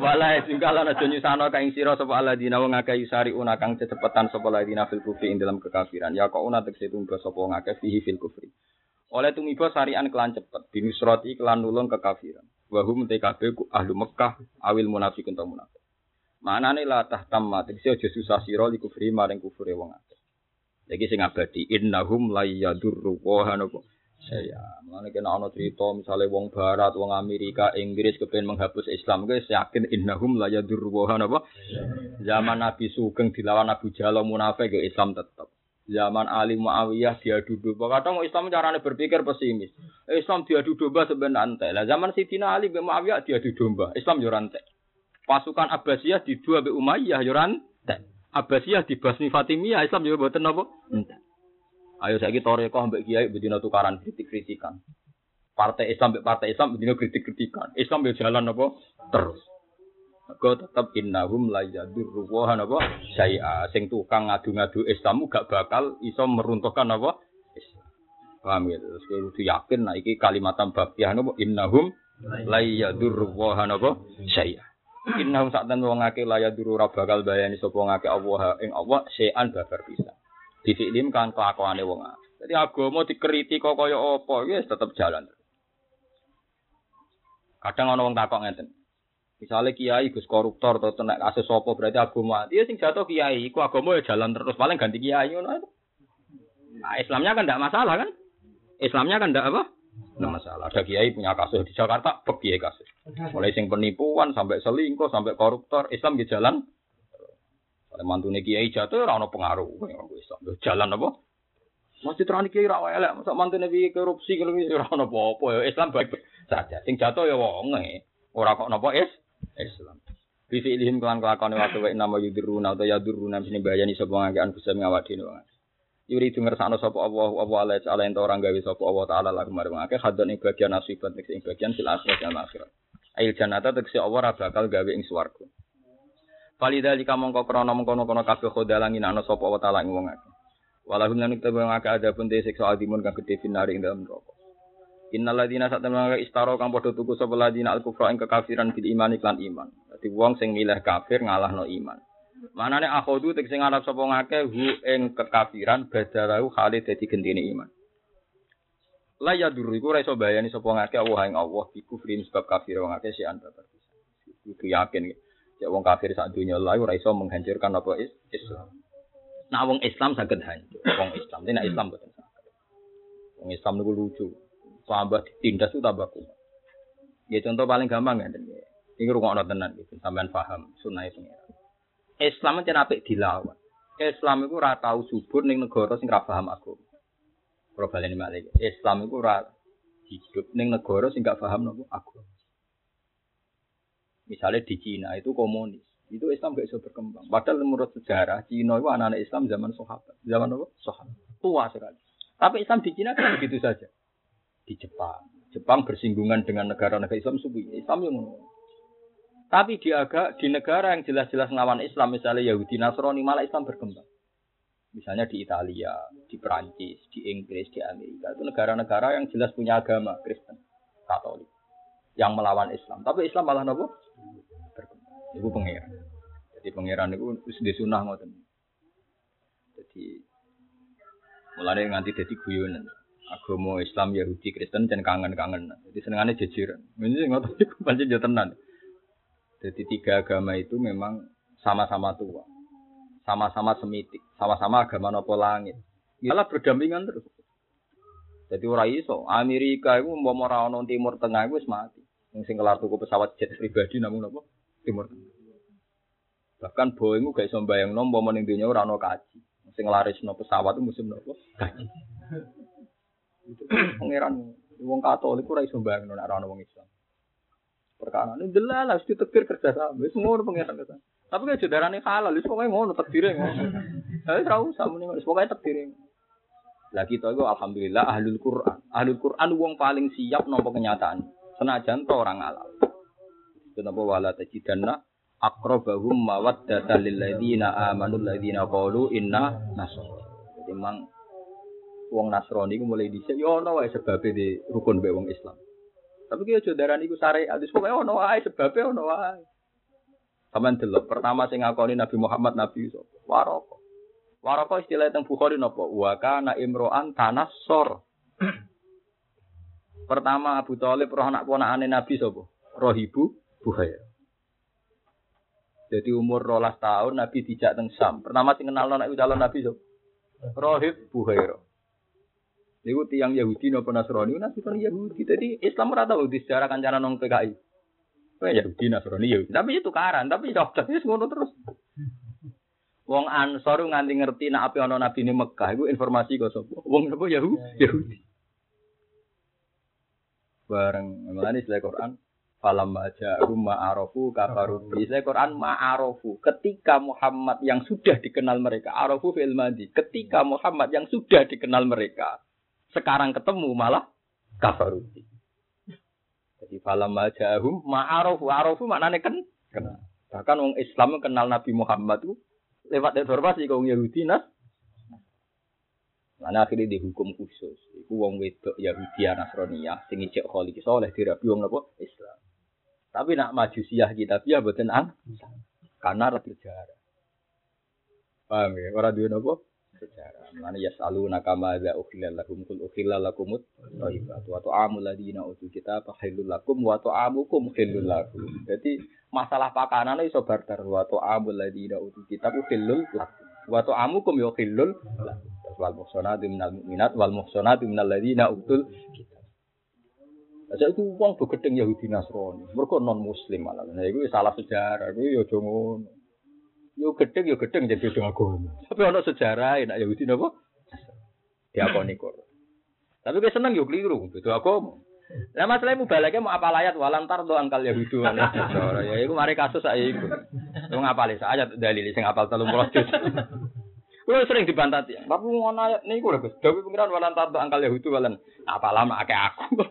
Wala juga lan aja nyusano kaing sira sapa alladzina wong akeh yusari una kang cepetan sapa alladzina fil kufri ing dalam kekafiran. Ya kok una tekse tumbas sapa wong akeh fihi fil kufri. Oleh tumiba sarian kelan cepet binusrati kelan nulung kekafiran. Wa hum TKB ahlu Mekah awil munafiqun ta munafik. Manane la tahtamma tekse aja susah sira li kufri maring kufure wong akeh. Lagi sing abadi innahum la yadurru wa hanapa saya mana kena ono cerita misalnya wong barat wong Amerika Inggris kepengen menghapus Islam guys yakin innahum la yadurruhan apa zaman Nabi Sugeng dilawan Abu Jalo munafik ke Islam tetap zaman Ali Muawiyah diadu domba kadang Islam caranya berpikir pesimis. Islam diadu domba sebenarnya lah zaman Sidina Ali bin Muawiyah diadu domba Islam yo pasukan Abbasiyah di dua be Umayyah yo Abbasiyah di Basmi Fatimiyah Islam juga mboten napa Ayo saya toreko ambek kiai bedino tukaran kritik-kritikan. Partai Islam ambek partai Islam bedino kritik-kritikan. Islam yo jalan apa? Terus. Kau tetap innahum la yadurru wa apa? Saya sing tukang ngadu-ngadu Islam gak bakal iso meruntuhkan apa? Islam. Paham ya? Terus kudu yakin nah iki kalimat baqiyah napa innahum la yadurru wa apa? Saya. Innahum sak ten wong akeh la yadurru ra bakal bayani sapa ngake Allah ing Allah sean babar bisa disiklim kan kelakuane wong Jadi agama dikeriti kok kaya apa, ya tetep jalan. Kadang ana wong takok ngeten. Misalnya kiai gus koruptor atau tenak kasus apa berarti agama. Dia sing jatuh kiai, iku agama ya jalan terus paling ganti kiai ngono Nah, Islamnya kan tidak masalah kan? Islamnya kan tidak apa? Tidak masalah. Ada kiai punya kasus di Jakarta, bek kiai kasus. Mulai sing penipuan sampai selingkuh sampai koruptor, Islam di jalan mantune kiai jatuh ora ono pengaruh Islam. Jalan apa? Masjid terani kiai ra elek, masa mantune piye korupsi kalau ora ono apa-apa ya Islam baik saja. Sing jatuh ya wonge. Ora kok napa is Islam. Bi fi'lihim kelan kelakone waktu wa nama yudiruna atau yaduruna sini bayani sapa ngakean bisa ngawak wong. Yuri itu ngersakno sapa Allah Allah ala ta'ala ento orang gawe sapa Allah taala lagu marang akeh hadon ing bagian nasibat ing bagian fil akhirat dan akhirat. Ail jannata tegese Allah ora gawe ing swarga. Falida jika mongko krono mengkono kono kabeh khodalangi nano sapa wa taala ing wong akeh. Walahum lan kita wong akeh ada pun siksa adimun kang gedhe finari ing dalam neraka. Innal ladina temen istaro kang padha tuku sapa ladina al kufra ing kekafiran bil iman iklan iman. Dadi wong sing milih kafir ngalahno iman. Manane akhodu tek sing ngarep sapa ngake hu ing kekafiran badalahu khalid dadi gendine iman. La ya duru iku ora iso bayani sapa ngake Allah ing Allah bi kufrin sebab kafir wong akeh si anta Itu yakin. Ya wong kafir saat dunia lalu ora menghancurkan apa Islam. Nah wong Islam saged hancur. Wong Islam ini Islam betul. Wong Islam niku lucu. Tambah ditindas itu tambah kuat. Ya contoh paling gampang ya. Ini rungokno tenan gitu, sampean paham sunah pengiran. Islam itu apik dilawan. Islam itu ora tau subur ning negara sing ora paham agama. Kalau balen malik. Islam itu ora hidup ning negara sing gak paham nopo agama. Misalnya di Cina itu komunis, itu Islam gak bisa berkembang. Padahal menurut sejarah Cina itu anak-anak Islam zaman sahabat, zaman apa? Sahabat. Tua sekali. Tapi Islam di Cina kan begitu saja. Di Jepang, Jepang bersinggungan dengan negara-negara Islam subuh Islam yang tapi di agak di negara yang jelas-jelas ngelawan Islam misalnya Yahudi Nasrani malah Islam berkembang. Misalnya di Italia, di Perancis, di Inggris, di Amerika. Itu negara-negara yang jelas punya agama Kristen, Katolik. Yang melawan Islam. Tapi Islam malah nopo? Itu pengiran. Jadi pengiran itu sudah sunnah ngoten. Jadi mulai nganti jadi guyonan. Agama Islam, Yahudi, Kristen dan kangen-kangen. Jadi senengannya jajaran. Ini ngoten iku pancen yo tenan. Jadi tiga agama itu memang sama-sama tua sama-sama semitik, sama-sama agama nopo langit. Malah berdampingan terus. Jadi ora iso, Amerika itu mau ora timur tengah itu mati. Yang sing kelar tuku pesawat jet pribadi namun nopo timur tengah. Bahkan Boeing gak iso mbayangno umpama ning donya ora ono kaji. Sing nglarisno pesawat itu musim nopo? Kaji. Pangeran wong Katolik ora iso mbayangno nek ora ono wong Islam. Perkara ini delal harus ditekir kerja sama. Semua orang pengiran ke sana. Tapi kayak jodarane halal, wis pokoke ngono takdire ngono. Lah ora usah muni wis pokoke takdire. Lah kita itu alhamdulillah ahlul Quran. Ahlul Quran wong paling siap nampa kenyataan. Senajan to orang halal. Kenapa wala tajidanna aqrabahum mawaddatan lil ladzina amanu ladzina qalu inna nasara. Jadi memang wong Nasrani mulai dhisik ya ono wae sebabe di rukun be wong Islam. Tapi kaya jodaran iku syariat, wis pokoke ono wae sebabe ono wae. Sampeyan delok, pertama sing ngakoni Nabi Muhammad Nabi sapa? Waraka. Waraka istilah teng Bukhari napa? Wa kana imro'an tanassor. Pertama Abu Thalib roh anak ponakane Nabi sapa? Rohibu Buhair. Jadi umur rolas tahun Nabi dijak teng Sam. Pertama sing kenal anak calon Nabi sapa? Rohib Buhair. Niku tiang Yahudi napa Nasrani? Nabi kan Yahudi. Jadi Islam ora tau di sejarah kancanan nang PKI. Oh ya Yahudi Nasrani ya. Tapi itu karan, tapi dokter itu ngono terus. Wong Ansor nganti ngerti nak apa ana nabi ini Mekah iku informasi kok sapa? Wong apa Yahudi? Yahudi. Bareng mengenai istilah Quran Falam baca ma'arofu kafaru Istilah Quran ma'arofu Ketika Muhammad yang sudah dikenal mereka Arofu fil madi Ketika Muhammad yang sudah dikenal mereka Sekarang ketemu malah kafaru jadi falam majahum ma'arofu arofu maknanya kan kenal. Bahkan orang Islam kenal Nabi Muhammad itu lewat informasi kaum Yahudi nas. Mana akhirnya dihukum khusus. Iku wong wedok Yahudi Nasrani ya, sing ijek kholi soleh dirabi wong napa Islam. Tapi nak maju siah kita biar boten ang karena berjarak. Paham ya? Ora duwe napa? Sejarah. Mana ya selalu nakama ada ukhilal lakum kul ukhilal lakumut thayyibat wa ta'amul ladina utul kita halul lakum wa ta'amukum halul lakum. Jadi masalah pakanan iso barter wa ta'amul ladina utul kita halul lakum. Wa ta'amukum yo halul lakum. Wal muhsanatu minal mu'minat wal muhsanatu minal ladina utul kita. Aja itu uang begedeng Yahudi Nasrani. Mereka non Muslim malah. Nah itu salah sejarah. Itu ya jangan Yo gedeng yo gedeng jadi beda agama. Tapi ono sejarah enak Yahudi napa? Diakoni kok. Tapi gue seneng yo keliru beda agama. Lah masalahmu balake mau apa layat walantar do angkal Yahudi wala. Ya iku mari kasus saya iku. Wong apale ayat dalil sing apal 30 juz. Kulo sering dibantah ya. Tapi ngono ayat niku lho Gus. Dawi pengiran walantar do angkal Yahudi walan. Apa lama akeh aku.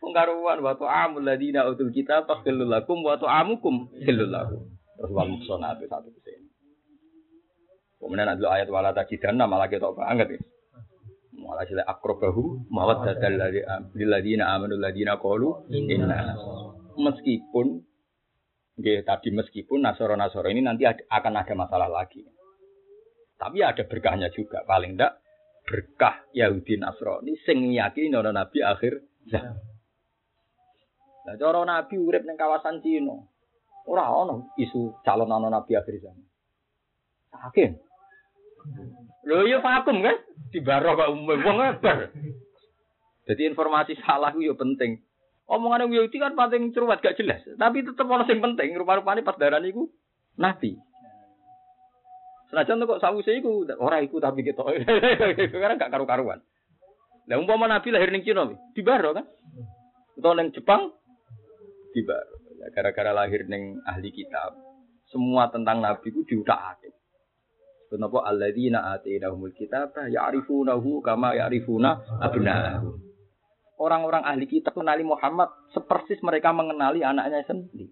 Wong karuan wa ta'amul ladina utul kitab faqilul lakum wa ta'amukum hilul lakum. Terus wal muhsanat satu ke sini. Kemudian ada ayat wala tajidanna malah kita banget ya. Malah sila akrobahu mawat dadal ladina amanu ladina qalu inna meskipun Oke, tadi meskipun Nasoro-Nasoro ini nanti ada, akan ada masalah lagi. Tapi ada berkahnya juga. Paling tidak berkah Yahudi Nasrani sing yakini nono Nabi akhir zaman. Nah, cara Nabi urip ning kawasan Cina. Ora ono isu calon anak nabi akhir zaman. Yakin. Lho ya vakum kan? Di baro kok umum wong. Jadi informasi salah itu ya penting. Omongan yang Yahudi kan paling cerewet gak jelas, tapi tetap ono sing penting. Rupa-rupanya pas darah niku nabi. Senajan kok sawu saya iku ora iku tapi kita karena gak karu-karuan. Lah umpama nabi lahir ning Cina di Baro kan? Atau ning Jepang di Baro. Ya, gara-gara lahir neng ahli kitab, semua tentang Nabi itu diutak-atik. Kenapa alladzina atainahumul kitab ya'rifunahu kama ya'rifuna abna'ahum. Orang-orang ahli kitab mengenali Muhammad sepersis mereka mengenali anaknya sendiri.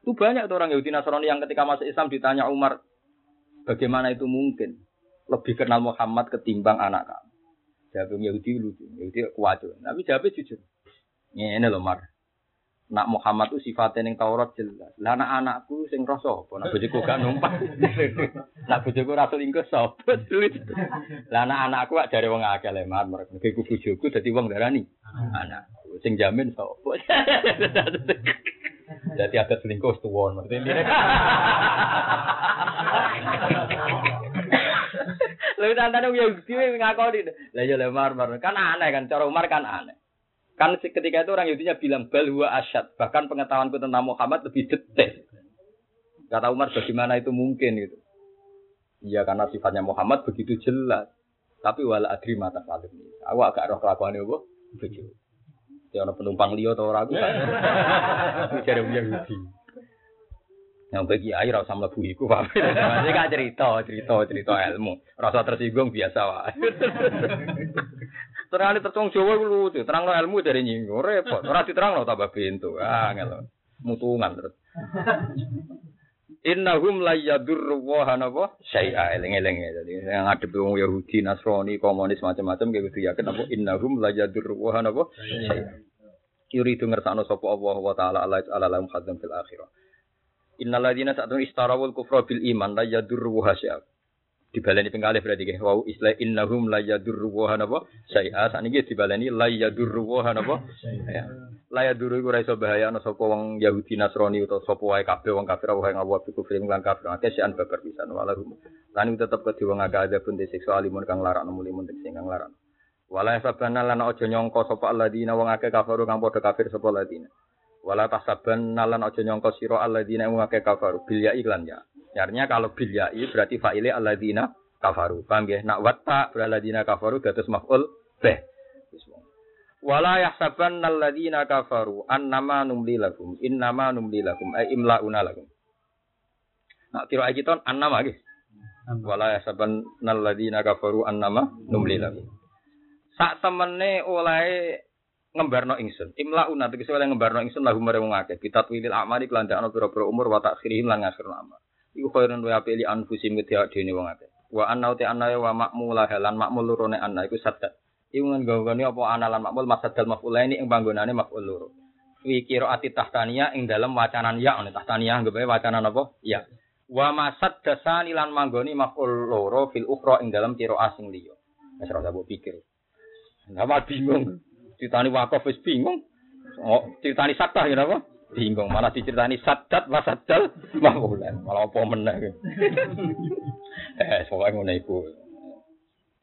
Itu banyak tuh orang Yahudi Nasrani yang ketika masuk Islam ditanya Umar, Bagaimana itu mungkin? Lebih kenal Muhammad ketimbang anak kamu. Jawab Yahudi lucu, Yahudi kuat. Tapi jawabnya jujur. Ini loh Mar. Nak Muhammad itu sifatnya yang Taurat jelas. Lah anak anakku sing roh sapa? Nak bojoku gak numpak. nak bojoku ra selingkuh sapa? Lah anak anakku gak jare wong akeh lemar mereka. Iku bojoku dadi wong darani. Anak sing jamin sapa? Jadi ada selingkuh tuwon maksudnya. Lalu tantane Yahudi ngakoni. Lah ya lemar kan aneh kan cara Umar kan aneh. Kan ketika itu orang Yahudinya bilang bal huwa asyad. Bahkan pengetahuanku tentang Muhammad lebih detail. Kata Umar bagaimana itu mungkin gitu. Iya karena sifatnya Muhammad begitu jelas. Tapi wala adri mata salim ini. Aku agak roh kelakuan itu. Begitu. Ya ada penumpang liyo atau ragu kan. Bicara Yahudi. Yang bagi air rasa mlebu iku Pak. Ini kan cerita, cerita, cerita ilmu. Rasa tersinggung biasa wae. Terang tertung Jawa iku lucu, terang ilmu dari nyinggung repot. Ora diterang lo tambah pintu. Ah ngelo. Mutungan terus. Innahum la yadurru wa hanapa syai'a eling-eling yang ngadep wong Yahudi, Nasrani, komunis macam-macam kayak gitu yakin apa innahum la yadurru wa hanapa syai'a. Yuridu ngersakno sapa Allah wa taala ala ala lahum khadzam fil akhirah. Innal ladzina sa'atun istarawul kufra bil iman la yadurru syai'a dibaleni pengkalih berarti nggih. Wau istilah innahum la yadurru wa napa? Syai'a. Sakniki dibaleni la yadurru wa napa? Ya. La yadurru ora iso bahaya ana sapa wong Yahudi Nasrani utawa sapa wae kabeh wong kafir wae ngawa biku film lan kafir. Akeh sian babar pisan walahum. Lan tetep kedhe wong agak ada pun disiksa alimun kang larak nemu limun sing kang larak wala sabana lan aja nyangka sapa alladzina wong akeh kafaru kang padha kafir sapa alladzina wala tasaban nalan aja nyangka sira alladzina wong akeh kafaru. Bil ya iklan ya Artinya kalau bilyai berarti fa'ile alladzina kafaru. Paham ya? Nak watta alladzina kafaru dados maf'ul bih. Wala yahsaban alladzina kafaru annama numli lakum innama numli lakum ay imlauna lakum. Nak kira kita annama nggih. Wala yahsaban alladzina kafaru annama numli lakum. Sak temene oleh ngembarno ingsun. Imlauna tegese oleh ngembarno ingsun lahum marang akeh. Bitatwilil amali kelandakno pira-pira umur wa takhirihim lan ngakhirna amal iku khairun wa apik li anfusim kedhe dene wong akeh. Wa anna uti anna wa makmula halan makmul lurone anna iku sadat iku nggone apa ana lan makmul masadal maf'ula ini ing panggonane maf'ul loro fi qiraati tahtania ing dalem wacanan ya ne tahtania nggawe wacanan apa? Ya. Wa masad dasani lan manggoni maf'ul loro fil ukhra ing dalem qiraah sing liya. Wis ora mbok pikir. Nama bingung, ditani wakaf wis bingung. Oh, ditani sakta ya apa? Bingung malah diceritani sadat wasadal mahulan malah apa meneh eh pokoknya ngono iku.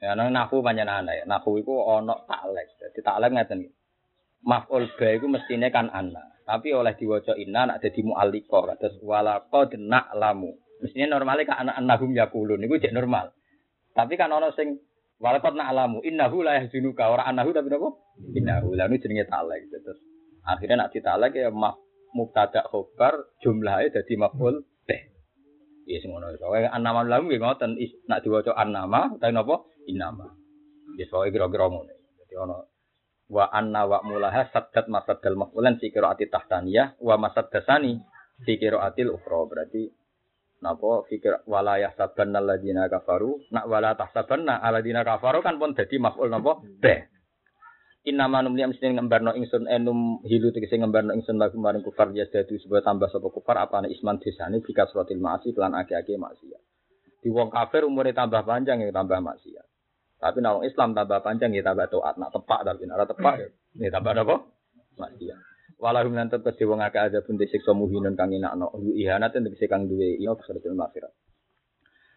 Ya nang nahu panjenengan ya nahu iku ana taklek. Dadi taklek ngeten maf'ul ba iku mestine kan ana. Tapi oleh diwaca inna nak dadi mu'alliqa. Kados wala qad na'lamu. Mestine normale kan anak annahum yaqulun niku jek normal. Tapi kan ana sing wala qad na'lamu. Innahu la yahzunuka. Ora annahu tapi napa? Innahu. Lalu jenenge taklek. Terus akhirnya nak ditalek ya maf mubtada khobar jumlahnya jadi maf'ul teh. Ya ngono iso. Wae annama lamu nggih ngoten nak diwaca annama utawi napa innama. Ya soe kira-kira ngono. Dadi ana wa anna wa mulaha saddat masaddal maf'ulan fi qiraati tahtaniyah wa masaddasani fi qiraatil ukhra. Berarti napa fikir wala yahsabanna alladziina kafaru nak wala tahsabanna alladziina kafaru kan pun dadi maf'ul napa teh. Inna manum liyam sini ngembarno ingsun enum hilu tegese ngembarno ingsun lagu maring kufar ya dadi sebuah tambah sapa kufar apane isman desane bikas rotil maasi lan ake-ake maksiat. Di wong kafir umure tambah panjang ya tambah maksiat. Tapi nek Islam tambah panjang ya tambah taat. Nak tepak tapi nek tepak ya tambah apa? Maksiat. Walahum lan tetep wong akeh ada pun disiksa muhinun kang inakno. Ihanat tegese kang duwe iya kesadaran akhirat.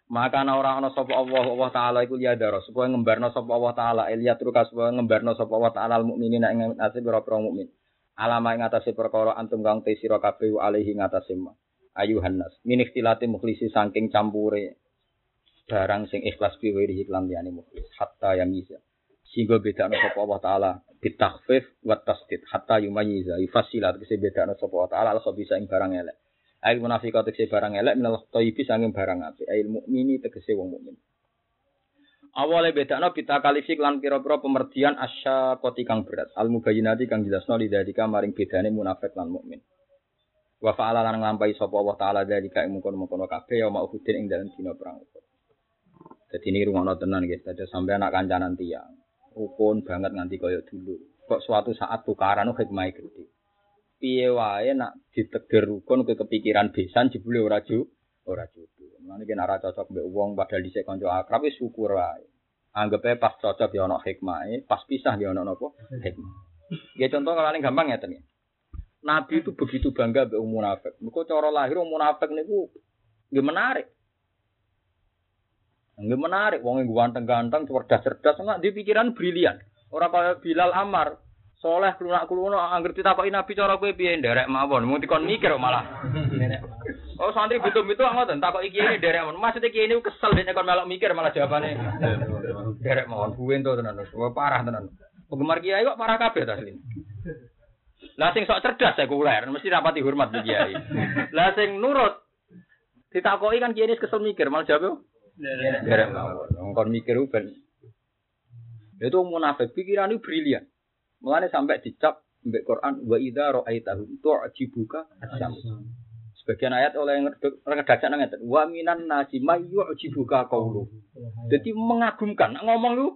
Maka ana ora ana sapa Allah Allah taala iku ya daro supaya ngembarno sapa Allah taala Elia truka supaya ngembarno sapa Allah taala mukminin ing atase pira-pira mukmin. Alama ing atase perkara antum kang te sira kabeh alihi ing atase ma. Nas min ikhtilati mukhlisi saking campure barang sing ikhlas fi wiri iklan liyane mukhlis hatta yamiza. Sehingga bedakno sapa Allah taala bitakhfif wa tasdid hatta yumayyiza yufasilat kese bedakno sapa Allah taala al khabisa ing barang elek. Ail munafiqat tegese barang elek minal thayyibi sanging barang apik. Ail mukmini tegese wong mukmin. Awale bedakno kita kalifik lan pira-pira pemerdian asya koti kang berat. Al mubayyinati kang jelasno lidadika maring bedane munafik lan mukmin. Wa fa'ala lan nglampahi sapa Allah taala dari kae mungkon-mungkon kabeh ya mau hudin ing dalem dina perang Uhud. Dadi ini rumono tenan guys, dadi sampe anak kancanan tiang. Rukun banget nganti kaya dulu. Kok suatu saat tukaran hikmah gede. Piye wae nak ditegir rukun ke kepikiran besan jebule ora ju ora jodoh. Mulane kena ora cocok mbek wong padahal dhisik kanca akrab wis syukur wae. Anggap pas cocok ya ana hikmah, pas pisah ya ana napa? Hikmah. Ya contoh kalau gampang ya ya. Nabi itu begitu bangga mbek wong munafik. Mergo cara lahir wong munafik niku nggih menarik. Nggih menarik wong yang ganteng-ganteng, cerdas-cerdas, enggak di pikiran brilian. Ora kaya Bilal Ammar, soleh klunak kluno angger ditakoki Nabi cara kowe piye nderek mawon, mung dikon mikir malah. Oh santri butuh itu takok iki ini derek mawon. Maksudnya iki ini kesel dene kon melok mikir malah jawabane derek mawon. Buwen to tenan. Wah parah tenan. Penggemar kiai kok parah kabeh ta asline. Lah sing sok cerdas sekuler mesti rapati hormat di kiai. Lah sing nurut ditakoki kan kiai kesel mikir malah jawab Derek mawon. Kon mikir ben. Itu munafik pikiran itu brilian. Mulane sampai dicap mbek Quran wa idza ra'aitahu tu'jibuka asyam. Sebagian ayat oleh ngedadak nang ngeten. Wa minan nasi may yu'jibuka qawlu. Jadi mengagumkan. Nak ngomong lu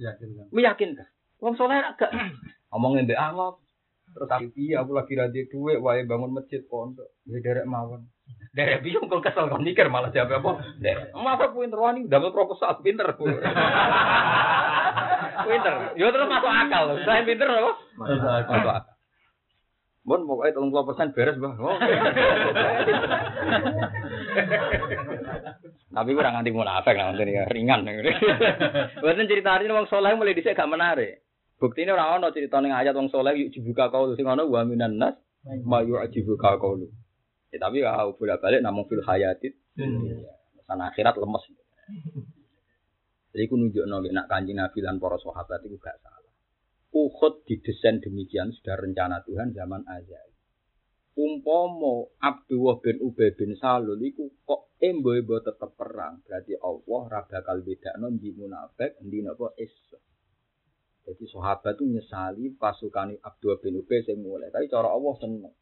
meyakinkan. Meyakinkan. Wong saleh agak ngomong mbek Allah. Terus aku iya aku lagi radi duit wae bangun masjid pondok. Ya derek mawon. Derek bingung kok kesel kon mikir malah jawab apa? Derek. Masa pinter wani dapat proposal pinter. pinter. Yo terus masuk akal. Saya pinter apa? Masuk akal. Bon, pokoknya tolong puluh persen beres, bah. Oh. Tapi kurang nganti munafik lah, nanti ringan. Bukan cerita ini wong soleh mulai disek gak menarik. Bukti ini orang ono cerita nih ayat wong soleh yuk dibuka kau lu, sing ono wa minan nas, ma yuk dibuka kau lu. Ya, tapi ya bolak balik namun fil hayatit, sana akhirat lemes. Jadi aku nunjuk nongak nak kanji nabi dan para sahabat itu gak salah. Uhud didesain demikian sudah rencana Tuhan zaman azali. Umpomo Abdullah bin Ubay bin Salul iku kok embo-embo tetep perang. Berarti Allah ra bakal bedakno ndi munafik, ndi napa Islam. Jadi sahabat itu nyesali pasukan Abdullah bin Ubay sing mulai. Tapi cara Allah seneng.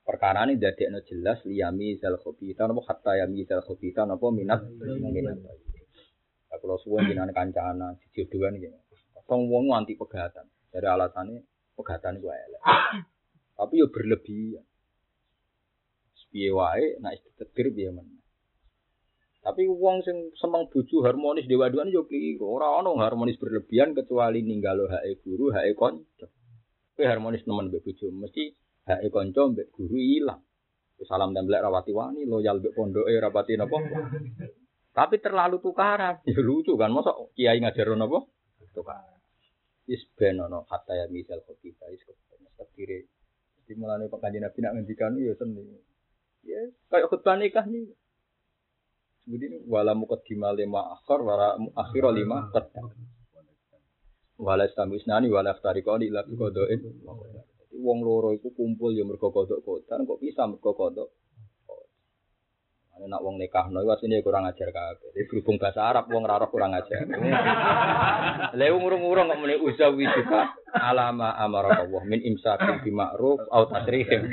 Perkara ini dadekno jelas liyami zal khobita napa hatta yami zal khobita minat minat. Kalau suwun jenengan kancana dijodohan iki. Wong wong anti pegatan. Dari alasannya pegatan gue elek. Tapi yo berlebihan. Piye wae nek ditetir piye men. Tapi wong sing semang bojo harmonis dewa-dewan yo keliru. Ora ono harmonis berlebihan kecuali ninggalo hake guru, hake kanca. Kowe harmonis nemen mbek bojo, mesti hake kanca mbek guru ilang. Salam templek rawati wani, loyal mbek pondoke rapati napa. Tapi terlalu tukaran. Ya lucu kan, masa kiai ngajar napa? Tukaran. Is ben ono kata ya misal kok kita is kok kiri. Di mulane Pak Kanjeng Nabi nak ngendikan ya seni. Ya kayak khutbah nikah nih. Jadi wala muqaddimah lima akhir wala akhir lima qadam. Wala istamisnani wala iftariqani ila biqadain. Wong loro iku kumpul ya mergo kodok kodan kok bisa mergo kodok nak wong nikah no, aslinya kurang ajar kabeh. Jadi berhubung bahasa Arab, wong raro kurang ajar. Lewu murung-murung kok muni uzawi juga alama amara Allah min imsakin bi ma'ruf au tasrihim.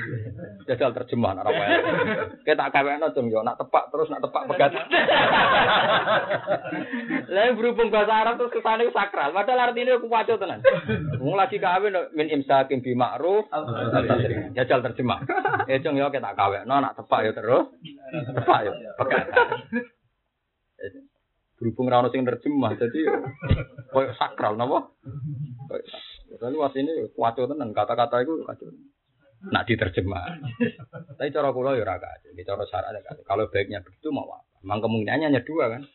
Jajal terjemahan Arab wae. Kita tak kawekno cung yo nak tepak terus nak tepak pegat. Lewu berhubung bahasa Arab terus kesane sakral, padahal artinya aku waco tenan. Wong lagi kawin min imsakin bi ma'ruf au tasrihim. Jajal terjemah. Eh cung yo kita kawekno nak tepak yo terus. Tepak yo pegat. Berhubung rano sing terjemah, jadi koyo sakral napa? Lalu was ini kuaco tenan kata-kata itu kuaco. Nak diterjemah. Tapi cara kula ya ora kaje. Ini cara syarat ya Kalau baiknya begitu mau apa? Memang kemungkinannya hanya dua kan.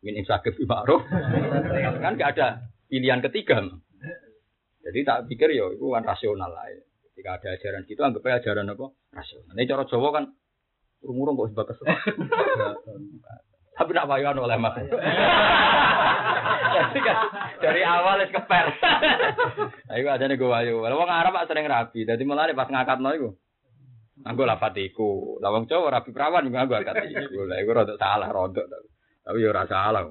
Min imsakif ma'ruf. kan gak ada pilihan ketiga. Jadi tak pikir ya itu kan rasional lah ya. Ketika ada ajaran gitu aja ajaran apa? Rasional. Ini cara Jawa kan urung-urung kok sebatas. Tapi nak bayar oleh mas. Jadi kan dari awal es keper. Ayo aja nih gue wayu. Kalau orang Arab sering rapi. Jadi malah pas ngangkat no itu. Anggo lafatiku. Lawang cowok rapi perawan juga anggo angkat iku. Lah iku rada salah rodok. Tapi ya ora salah.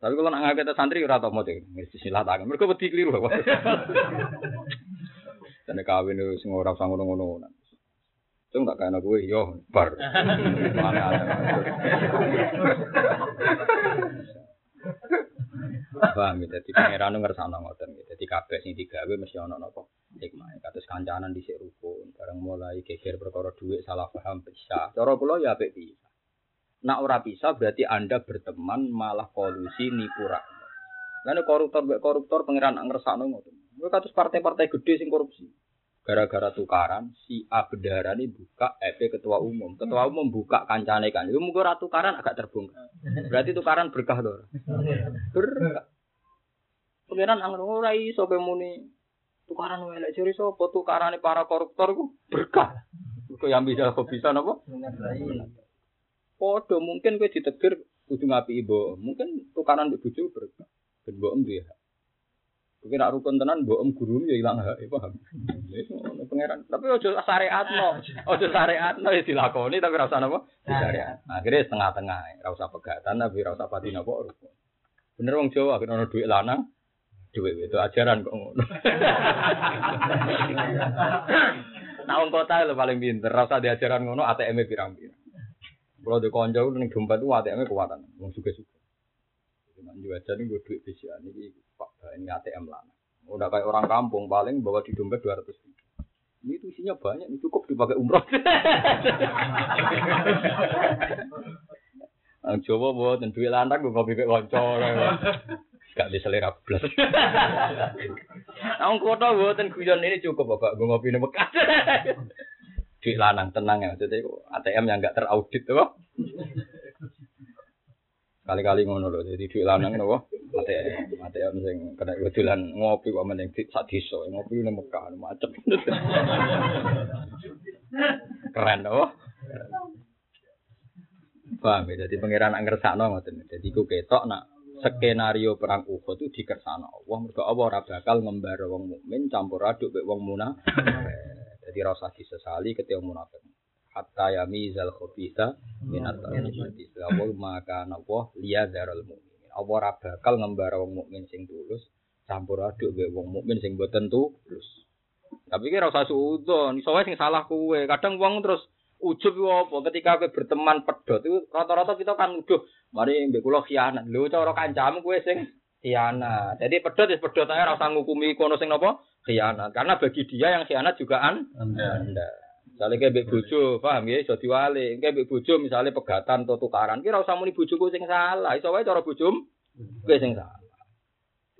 Tapi kalau nak ngangkat santri ora tau mote. Tangan. Mereka wedi keliru. Dan kawin itu semua orang sang ngono-ngono. Cung tak kena gue yo bar. Mana ada. Paham ya, jadi pangeran ngersano ngoten ya. Jadi kabeh sing digawe mesti ana napa hikmah. Kados kancanan dhisik rukun, bareng mulai geger perkara dhuwit salah paham bisa. Cara kula ya apik bisa. Nak ora bisa berarti Anda berteman malah kolusi nipu rakyat. Lalu koruptor koruptor pangeran ngersano ngoten. Mereka kados partai-partai gede sing korupsi. Gara-gara tukaran, si A ini buka EP ketua umum. Ketua umum buka kancane kan. Itu mungkin tukaran agak terbongkar. Berarti tukaran berkah dong. Berkah. Pengiran angin ora iso muni tukaran welek jari sapa tukarane para koruptor ku berkah. Kok yang bisa kok bisa napa? Podo mungkin kowe ditegur kudu ngapi ibu. Mungkin tukaran di bojo berkah. Ben mbok dia. Kowe nak rukun tenan mbok em guru ya ilang hak, paham. Wis ngono pangeran. Tapi ojo syariatno. Ojo syariatno ya dilakoni tapi ora usah napa? Syariat. Akhirnya setengah-tengah, ora usah pegatan tapi ora usah pati napa rukun. Bener wong Jawa kena ono dhuwit lanang, Duit itu ajaran kok ngono. Nah, wong kota lho paling pinter, rasa diajaran ngono ATM-e pirang-pirang. Kalau di konco ning dompet itu ATM-e kuatan, wong suka-suka. Cuman juga jadi gue duit bisa ini pak ini ATM lah. Udah kayak orang kampung paling bawa di dompet dua ratus ribu. Ini tuh isinya banyak, ini cukup dipakai umroh. Coba buat duit lantak gue ngopi ke konco. Gak bisa selera blas. Nang kota mboten guyon ini cukup Bapak, gue ngopi Mekah. Di lanang tenang ya, jadi ATM yang gak teraudit tuh. Kali-kali ngono lho, jadi di lanang nopo ATM, ATM sing kena kebetulan ngopi kok meneng sak desa, ngopi nang Mekah macet. Keren loh. Paham ya, jadi pangeran ngersakno ngoten. Jadi ku ketok nak skenario perang Uhud itu dikersana Allah mergo Allah ora bakal ngembar wong mukmin campur aduk mek wong munafik. Jadi rasa disesali ketika munafik. Hatta yamizal khabitha minat tayyibati. Allah maka Allah liyadzarul mukmin. Allah ora bakal ngembar wong mukmin sing tulus campur aduk mek wong mukmin sing boten tulus. Tapi ki ora usah suudon, iso sing salah kuwe. Kadang wong terus ujub apa ketika kowe berteman pedot itu rata-rata kita kan udah mari mbek kula khianat. Lho cara kancamu kowe sing khianat. Jadi pedot wis pedot ae ora usah ngukumi kono sing napa? Khianat. Karena bagi dia yang khianat juga an anda Misalnya kayak bek bojo, paham ya, iso diwali. Kayak bek bojo misalnya pegatan atau tukaran, kira usah muni bojoku sing salah. Iso wae cara bojom, kowe sing salah.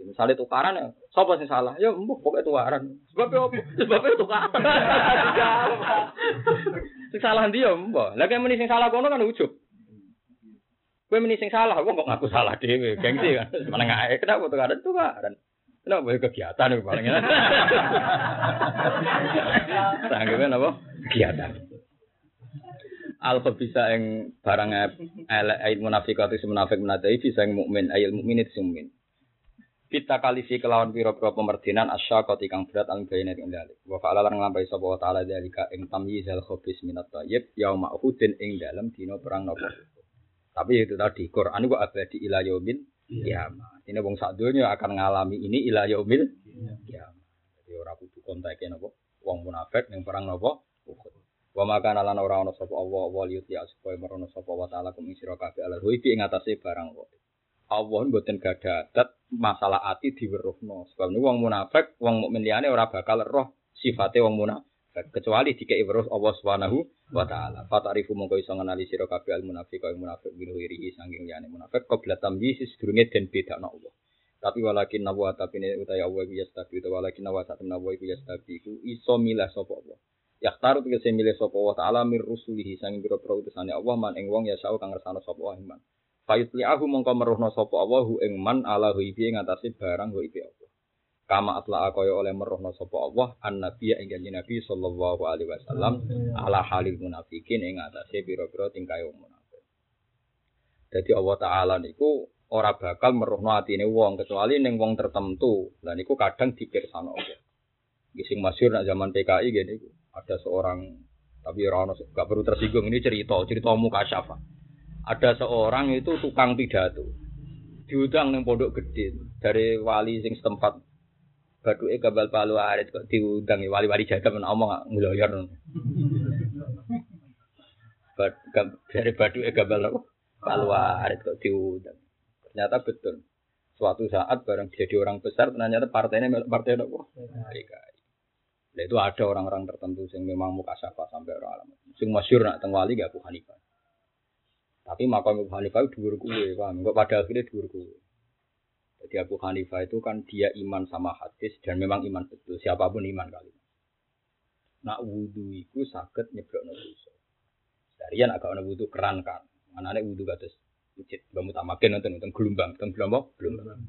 Misalnya tukaran ya, siapa sing salah? Ya, mbok pokoknya tukaran. Sebabnya apa? Sebabnya tukaran. Sing salah ndi ya mbok. Lah meni sing salah kono kan ujub. Kowe meni sing salah, kok kok ngaku salah dhewe, gengsi kan. Mana ngae kenapa tuh kan. Kenapa ya kegiatan itu paling enak. Tanggungnya apa? Kegiatan. Al bisa yang barang elek ayat munafikat itu munafik munafik bisa yang mukmin ayat mukmin itu mukmin. kita kalifi kelawan pira-pira pemerdinan asyaqati kang berat al bayinat ing dalik wa fa'ala lan nglampahi sapa wa taala dalika ing tamyizal khabis minat thayyib yauma uhudin ing dalam dina perang nopo tapi itu tadi Quran itu abadi ila yaumil kiamat. Ini wong sak donya akan ngalami ini ila yaumil kiamat. Jadi ora kudu konteke nopo wong munafik ning perang nopo Uhud. Wa maka lan ora ana sapa Allah wa liyuti supaya merono sapa wa taala kum sira kabeh ala ruhi ing barang wae Allah mboten gada adat masalah ati diweruhno. Sebab niku wong munafik, wong mukmin liyane ora bakal roh sifate wong munafik kecuali dikei weruh Allah Subhanahu wa taala. Fatarifu mongko iso ngenali sira kabeh al munafik kaya munafik wiri saking liyane munafik qabla tamyiz sedurunge den bedakno Allah. Tapi walakin nawa tapi ne Allah iku yastabi utawa walakin nawa sak nawa iku yastabi iku iso milah sapa Allah. Yaktaru tegese milih sapa Allah taala mir rusulihi sanging pira-pira utusane Allah man ing wong ya sau kang ngersano sapa Allah iman. Fayutli'ahu mongko meruhna sapa Allah hu ing man ala huibi ing atase barang huibi Allah. Kama atla kaya oleh meruhna sapa Allah an nabi ing kanjeng Nabi sallallahu alaihi wasallam ala halil munafikin ing atase pira-pira tingkah wong munafik. Jadi Allah taala niku ora bakal meruhna atine wong kecuali ning wong tertentu. Lah niku kadang dipirsani Allah. Gising masyur nak zaman PKI gini ada seorang tapi orang gak perlu tersinggung ini cerita cerita muka syafa ada seorang itu tukang pidato diundang neng pondok gede dari wali sing setempat batu e kabal palu arit kok diundang wali-wali jaga men omong ngeloyor dari badu eh gambal apa? Keluar kok diundang. Ternyata betul. Suatu saat bareng jadi orang besar ternyata partainya partai apa? PKI. Nah, itu ada orang-orang tertentu yang memang muka syafa sampai orang alam. Sing masyur nak tengwali gak Abu Hanifah. Tapi makam Abu Hanifah dhuwur kuwe, paham? Enggak pada akhirnya dhuwur kuwe. Jadi Abu Hanifah itu kan dia iman sama hadis dan memang iman betul. Siapa pun iman kali. Nak wudhu itu sakit nyeblok dosa. Darian agak ana wudhu keran kan. Mana ada wudhu kados Ujit, bangun tamakin nonton nonton gelombang, nonton gelombang, gelombang.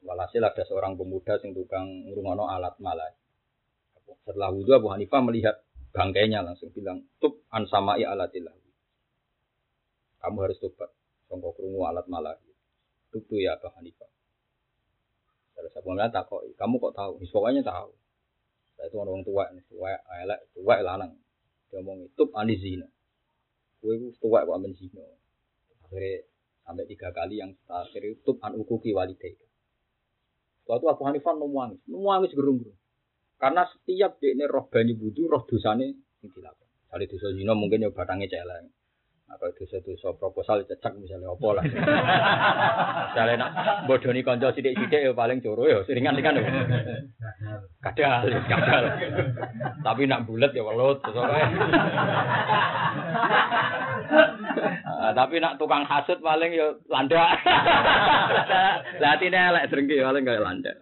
Walhasil ada seorang pemuda yang tukang ngurungono alat malah. Setelah wudhu Abu Hanifah melihat bangkainya langsung bilang, Tub ansamai alatillah. Kamu harus tobat. Songkok kerungu alat malah. Tub tuh ya Abu Hanifah. Terus Abu Hanifah tak kamu kok tahu? Pokoknya tahu. Saya itu orang tua, tua, elek, tua, lanang. Dia ngomong, Tub anizina. Kue tua kok amin zina. Akhirnya sampai tiga kali yang terakhir itu an ukuki walidayka. Waktu Abu Hanifah numuangis, numuangis gerung-gerung. Karena setiap dia ini roh banyu budu, roh dosane yang dilakukan. Kali dosa zina mungkin ya batangnya celeng. Apa dosa-dosa proposal cecak misalnya apa lah. Misalnya nak bodoni konco sidik-sidik ya paling coro ya seringan-ringan ya. Kadal, kadal. Tapi nak bulat ya welut. Uh, tapi nak tukang hasut paling ya landak. Lah atine elek drengki paling kayak landak.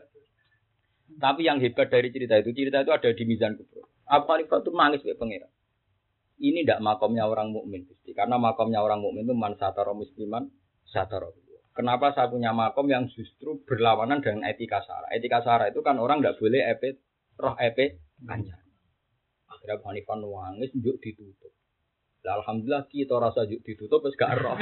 Tapi yang hebat dari cerita itu, cerita itu ada di Mizan Kubro. Abu Hanifah itu nangis kayak pengira. Ini tidak makomnya orang mukmin, karena makomnya orang mukmin itu man sataro musliman sataro. Kenapa saya punya makom yang justru berlawanan dengan etika sara? Etika sara itu kan orang tidak boleh epet roh epet kanjar. Akhirnya Abu Hanifah yuk ditutup. Lah alhamdulillah kita rasa ditutup wis gak roh.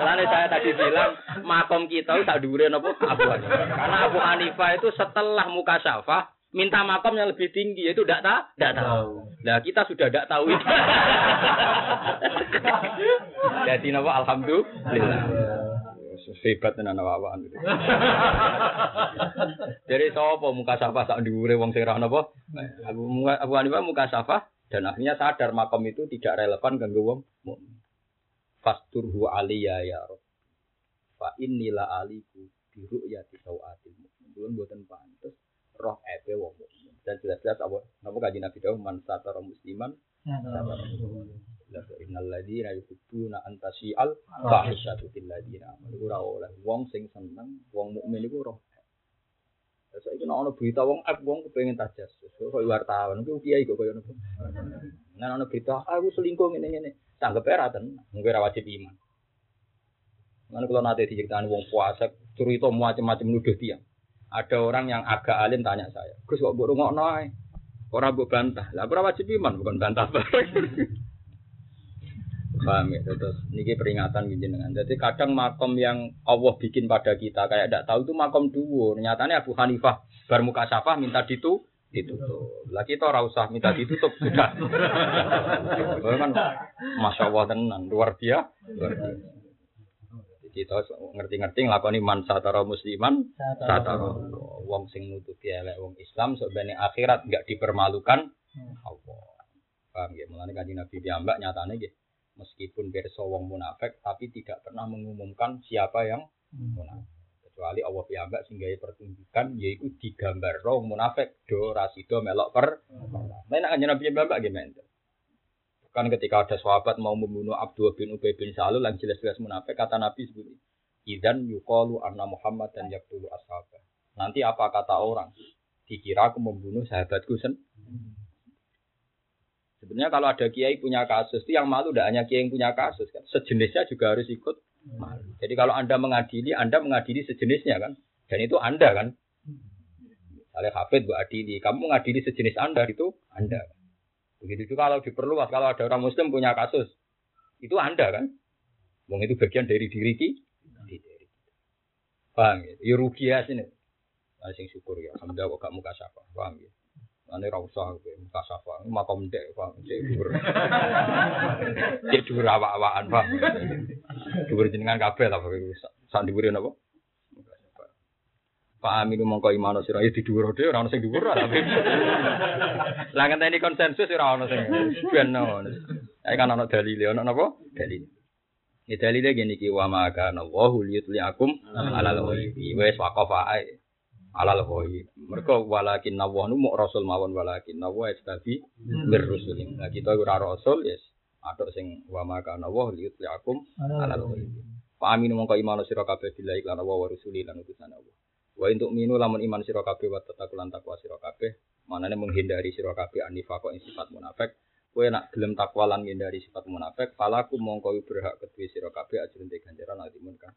Lalu saya tadi bilang makom kita tak dhuwure napa Abu Hanifah. Karena Abu Hanifah itu setelah muka syafah minta makom yang lebih tinggi itu tidak tahu, tidak tahu. Nah kita sudah tidak tahu itu. Jadi napa alhamdulillah. Hebat tenan awak-awakan gitu. Jadi sapa muka syafah sak dhuwure wong sing ra napa? Abu Hanifah muka syafah dan akhirnya sadar makom itu tidak relevan ganggu wong mukmin. Fasturhu aliyya ya Rabb. Fa innila aliku bi ru'yati sawatil mukmin. Belum buatan pantes roh ebe wong mukmin. Dan jelas-jelas apa napa kanjeng Nabi dawuh man satara musliman satara Innal ladzina yuhibbuna an tasi'al fahisyatu fil ladzina amanu ora oleh wong sing seneng wong mukmin iku roh saya kira ono berita wong app wong kepengen tajas. So kok wartawan ku kiai kok koyo nopo. Nah ono berita aku selingkuh ngene ngene. Tanggep era ten, mungkin ora wajib iman. Mana kalau nanti diceritakan wong puasa, cerita macam-macam nuduh tiang. Ada orang yang agak alim tanya saya, Gus kok burung ngono Orang buat bantah. Lah ora wajib iman bukan bantah. Paham ya, terus niki peringatan dengan. Jadi kadang makom yang Allah bikin pada kita kayak tidak tahu itu makom dulu. Nyatanya Abu Hanifah bar muka syafah minta ditu ditutup. Lah kita ora usah minta ditutup sudah. kan masya Allah tenan luar biasa. Luar biasa. Kita ngerti-ngerti nglakoni man satara musliman satara. wong sing nutupi elek wong Islam sebenarnya akhirat enggak dipermalukan. Allah. Paham ya? Mulane kanjeng Nabi piyambak nyatane nggih meskipun berso wong munafik tapi tidak pernah mengumumkan siapa yang hmm. munafik. Kecuali Allah piyambak sehingga pertunjukan yaitu digambar wong munafik do rasido melok per. Main aja nabi piyambak gimana kan ketika ada sahabat mau membunuh Abdul bin Ubay bin Salul yang jelas-jelas munafik kata Nabi sebut idan yukalu anna Muhammad dan yaktulu ashabah nanti apa kata orang dikira aku membunuh sahabatku sen Sebenarnya kalau ada kiai punya kasus, itu yang malu tidak hanya kiai yang punya kasus kan. Sejenisnya juga harus ikut malu. Jadi kalau Anda mengadili, Anda mengadili sejenisnya kan. Dan itu Anda kan. Misalnya Hafid Bu Adili, kamu mengadili sejenis Anda itu Anda. Begitu juga kalau diperluas, kalau ada orang Muslim punya kasus, itu Anda kan. Wong itu bagian dari diri kita. Paham ya? Ya rugi ya sini. Nah, sing syukur ya, alhamdulillah kok gak muka siapa. Paham ya? Ane ra usah muka safa, makom dek, Pak. Cek dhuwur. Cek dhuwur awak-awakan, Pak. Dhuwur jenengan kabeh Pak. Sak dhuwure napa? Pak Aminu mongko imano sira ya dhuwur dhewe ora ono sing dhuwur tapi. Lah ngenteni konsensus ora ono sing ben ono. Ae kan ono dalile ono napa? Dalil. Ya dalile gini ki wa maka nawahu liyutliakum alal ghaibi. Wis waqafa ae. Alal ghaib. Mergo walakin nawanu mu rasul mawon walakin nawa istabi bir rusulin. Lah kita ora rasul yes. Atok sing wa maka nawahu liyutliakum alal ghaibi. Pak Aminu mongko imano sira kabeh billahi lan wa rusuli lan utusan Allah. Wa untuk minu lamun iman sira kabeh wa tatakulan takwa sira kabeh, manane menghindari sira kabeh anifaqo ing sifat munafik. Kowe nak gelem takwa lan menghindari sifat munafik, palaku mongko berhak kedue sira kabeh ajrun te ganjaran atimun kang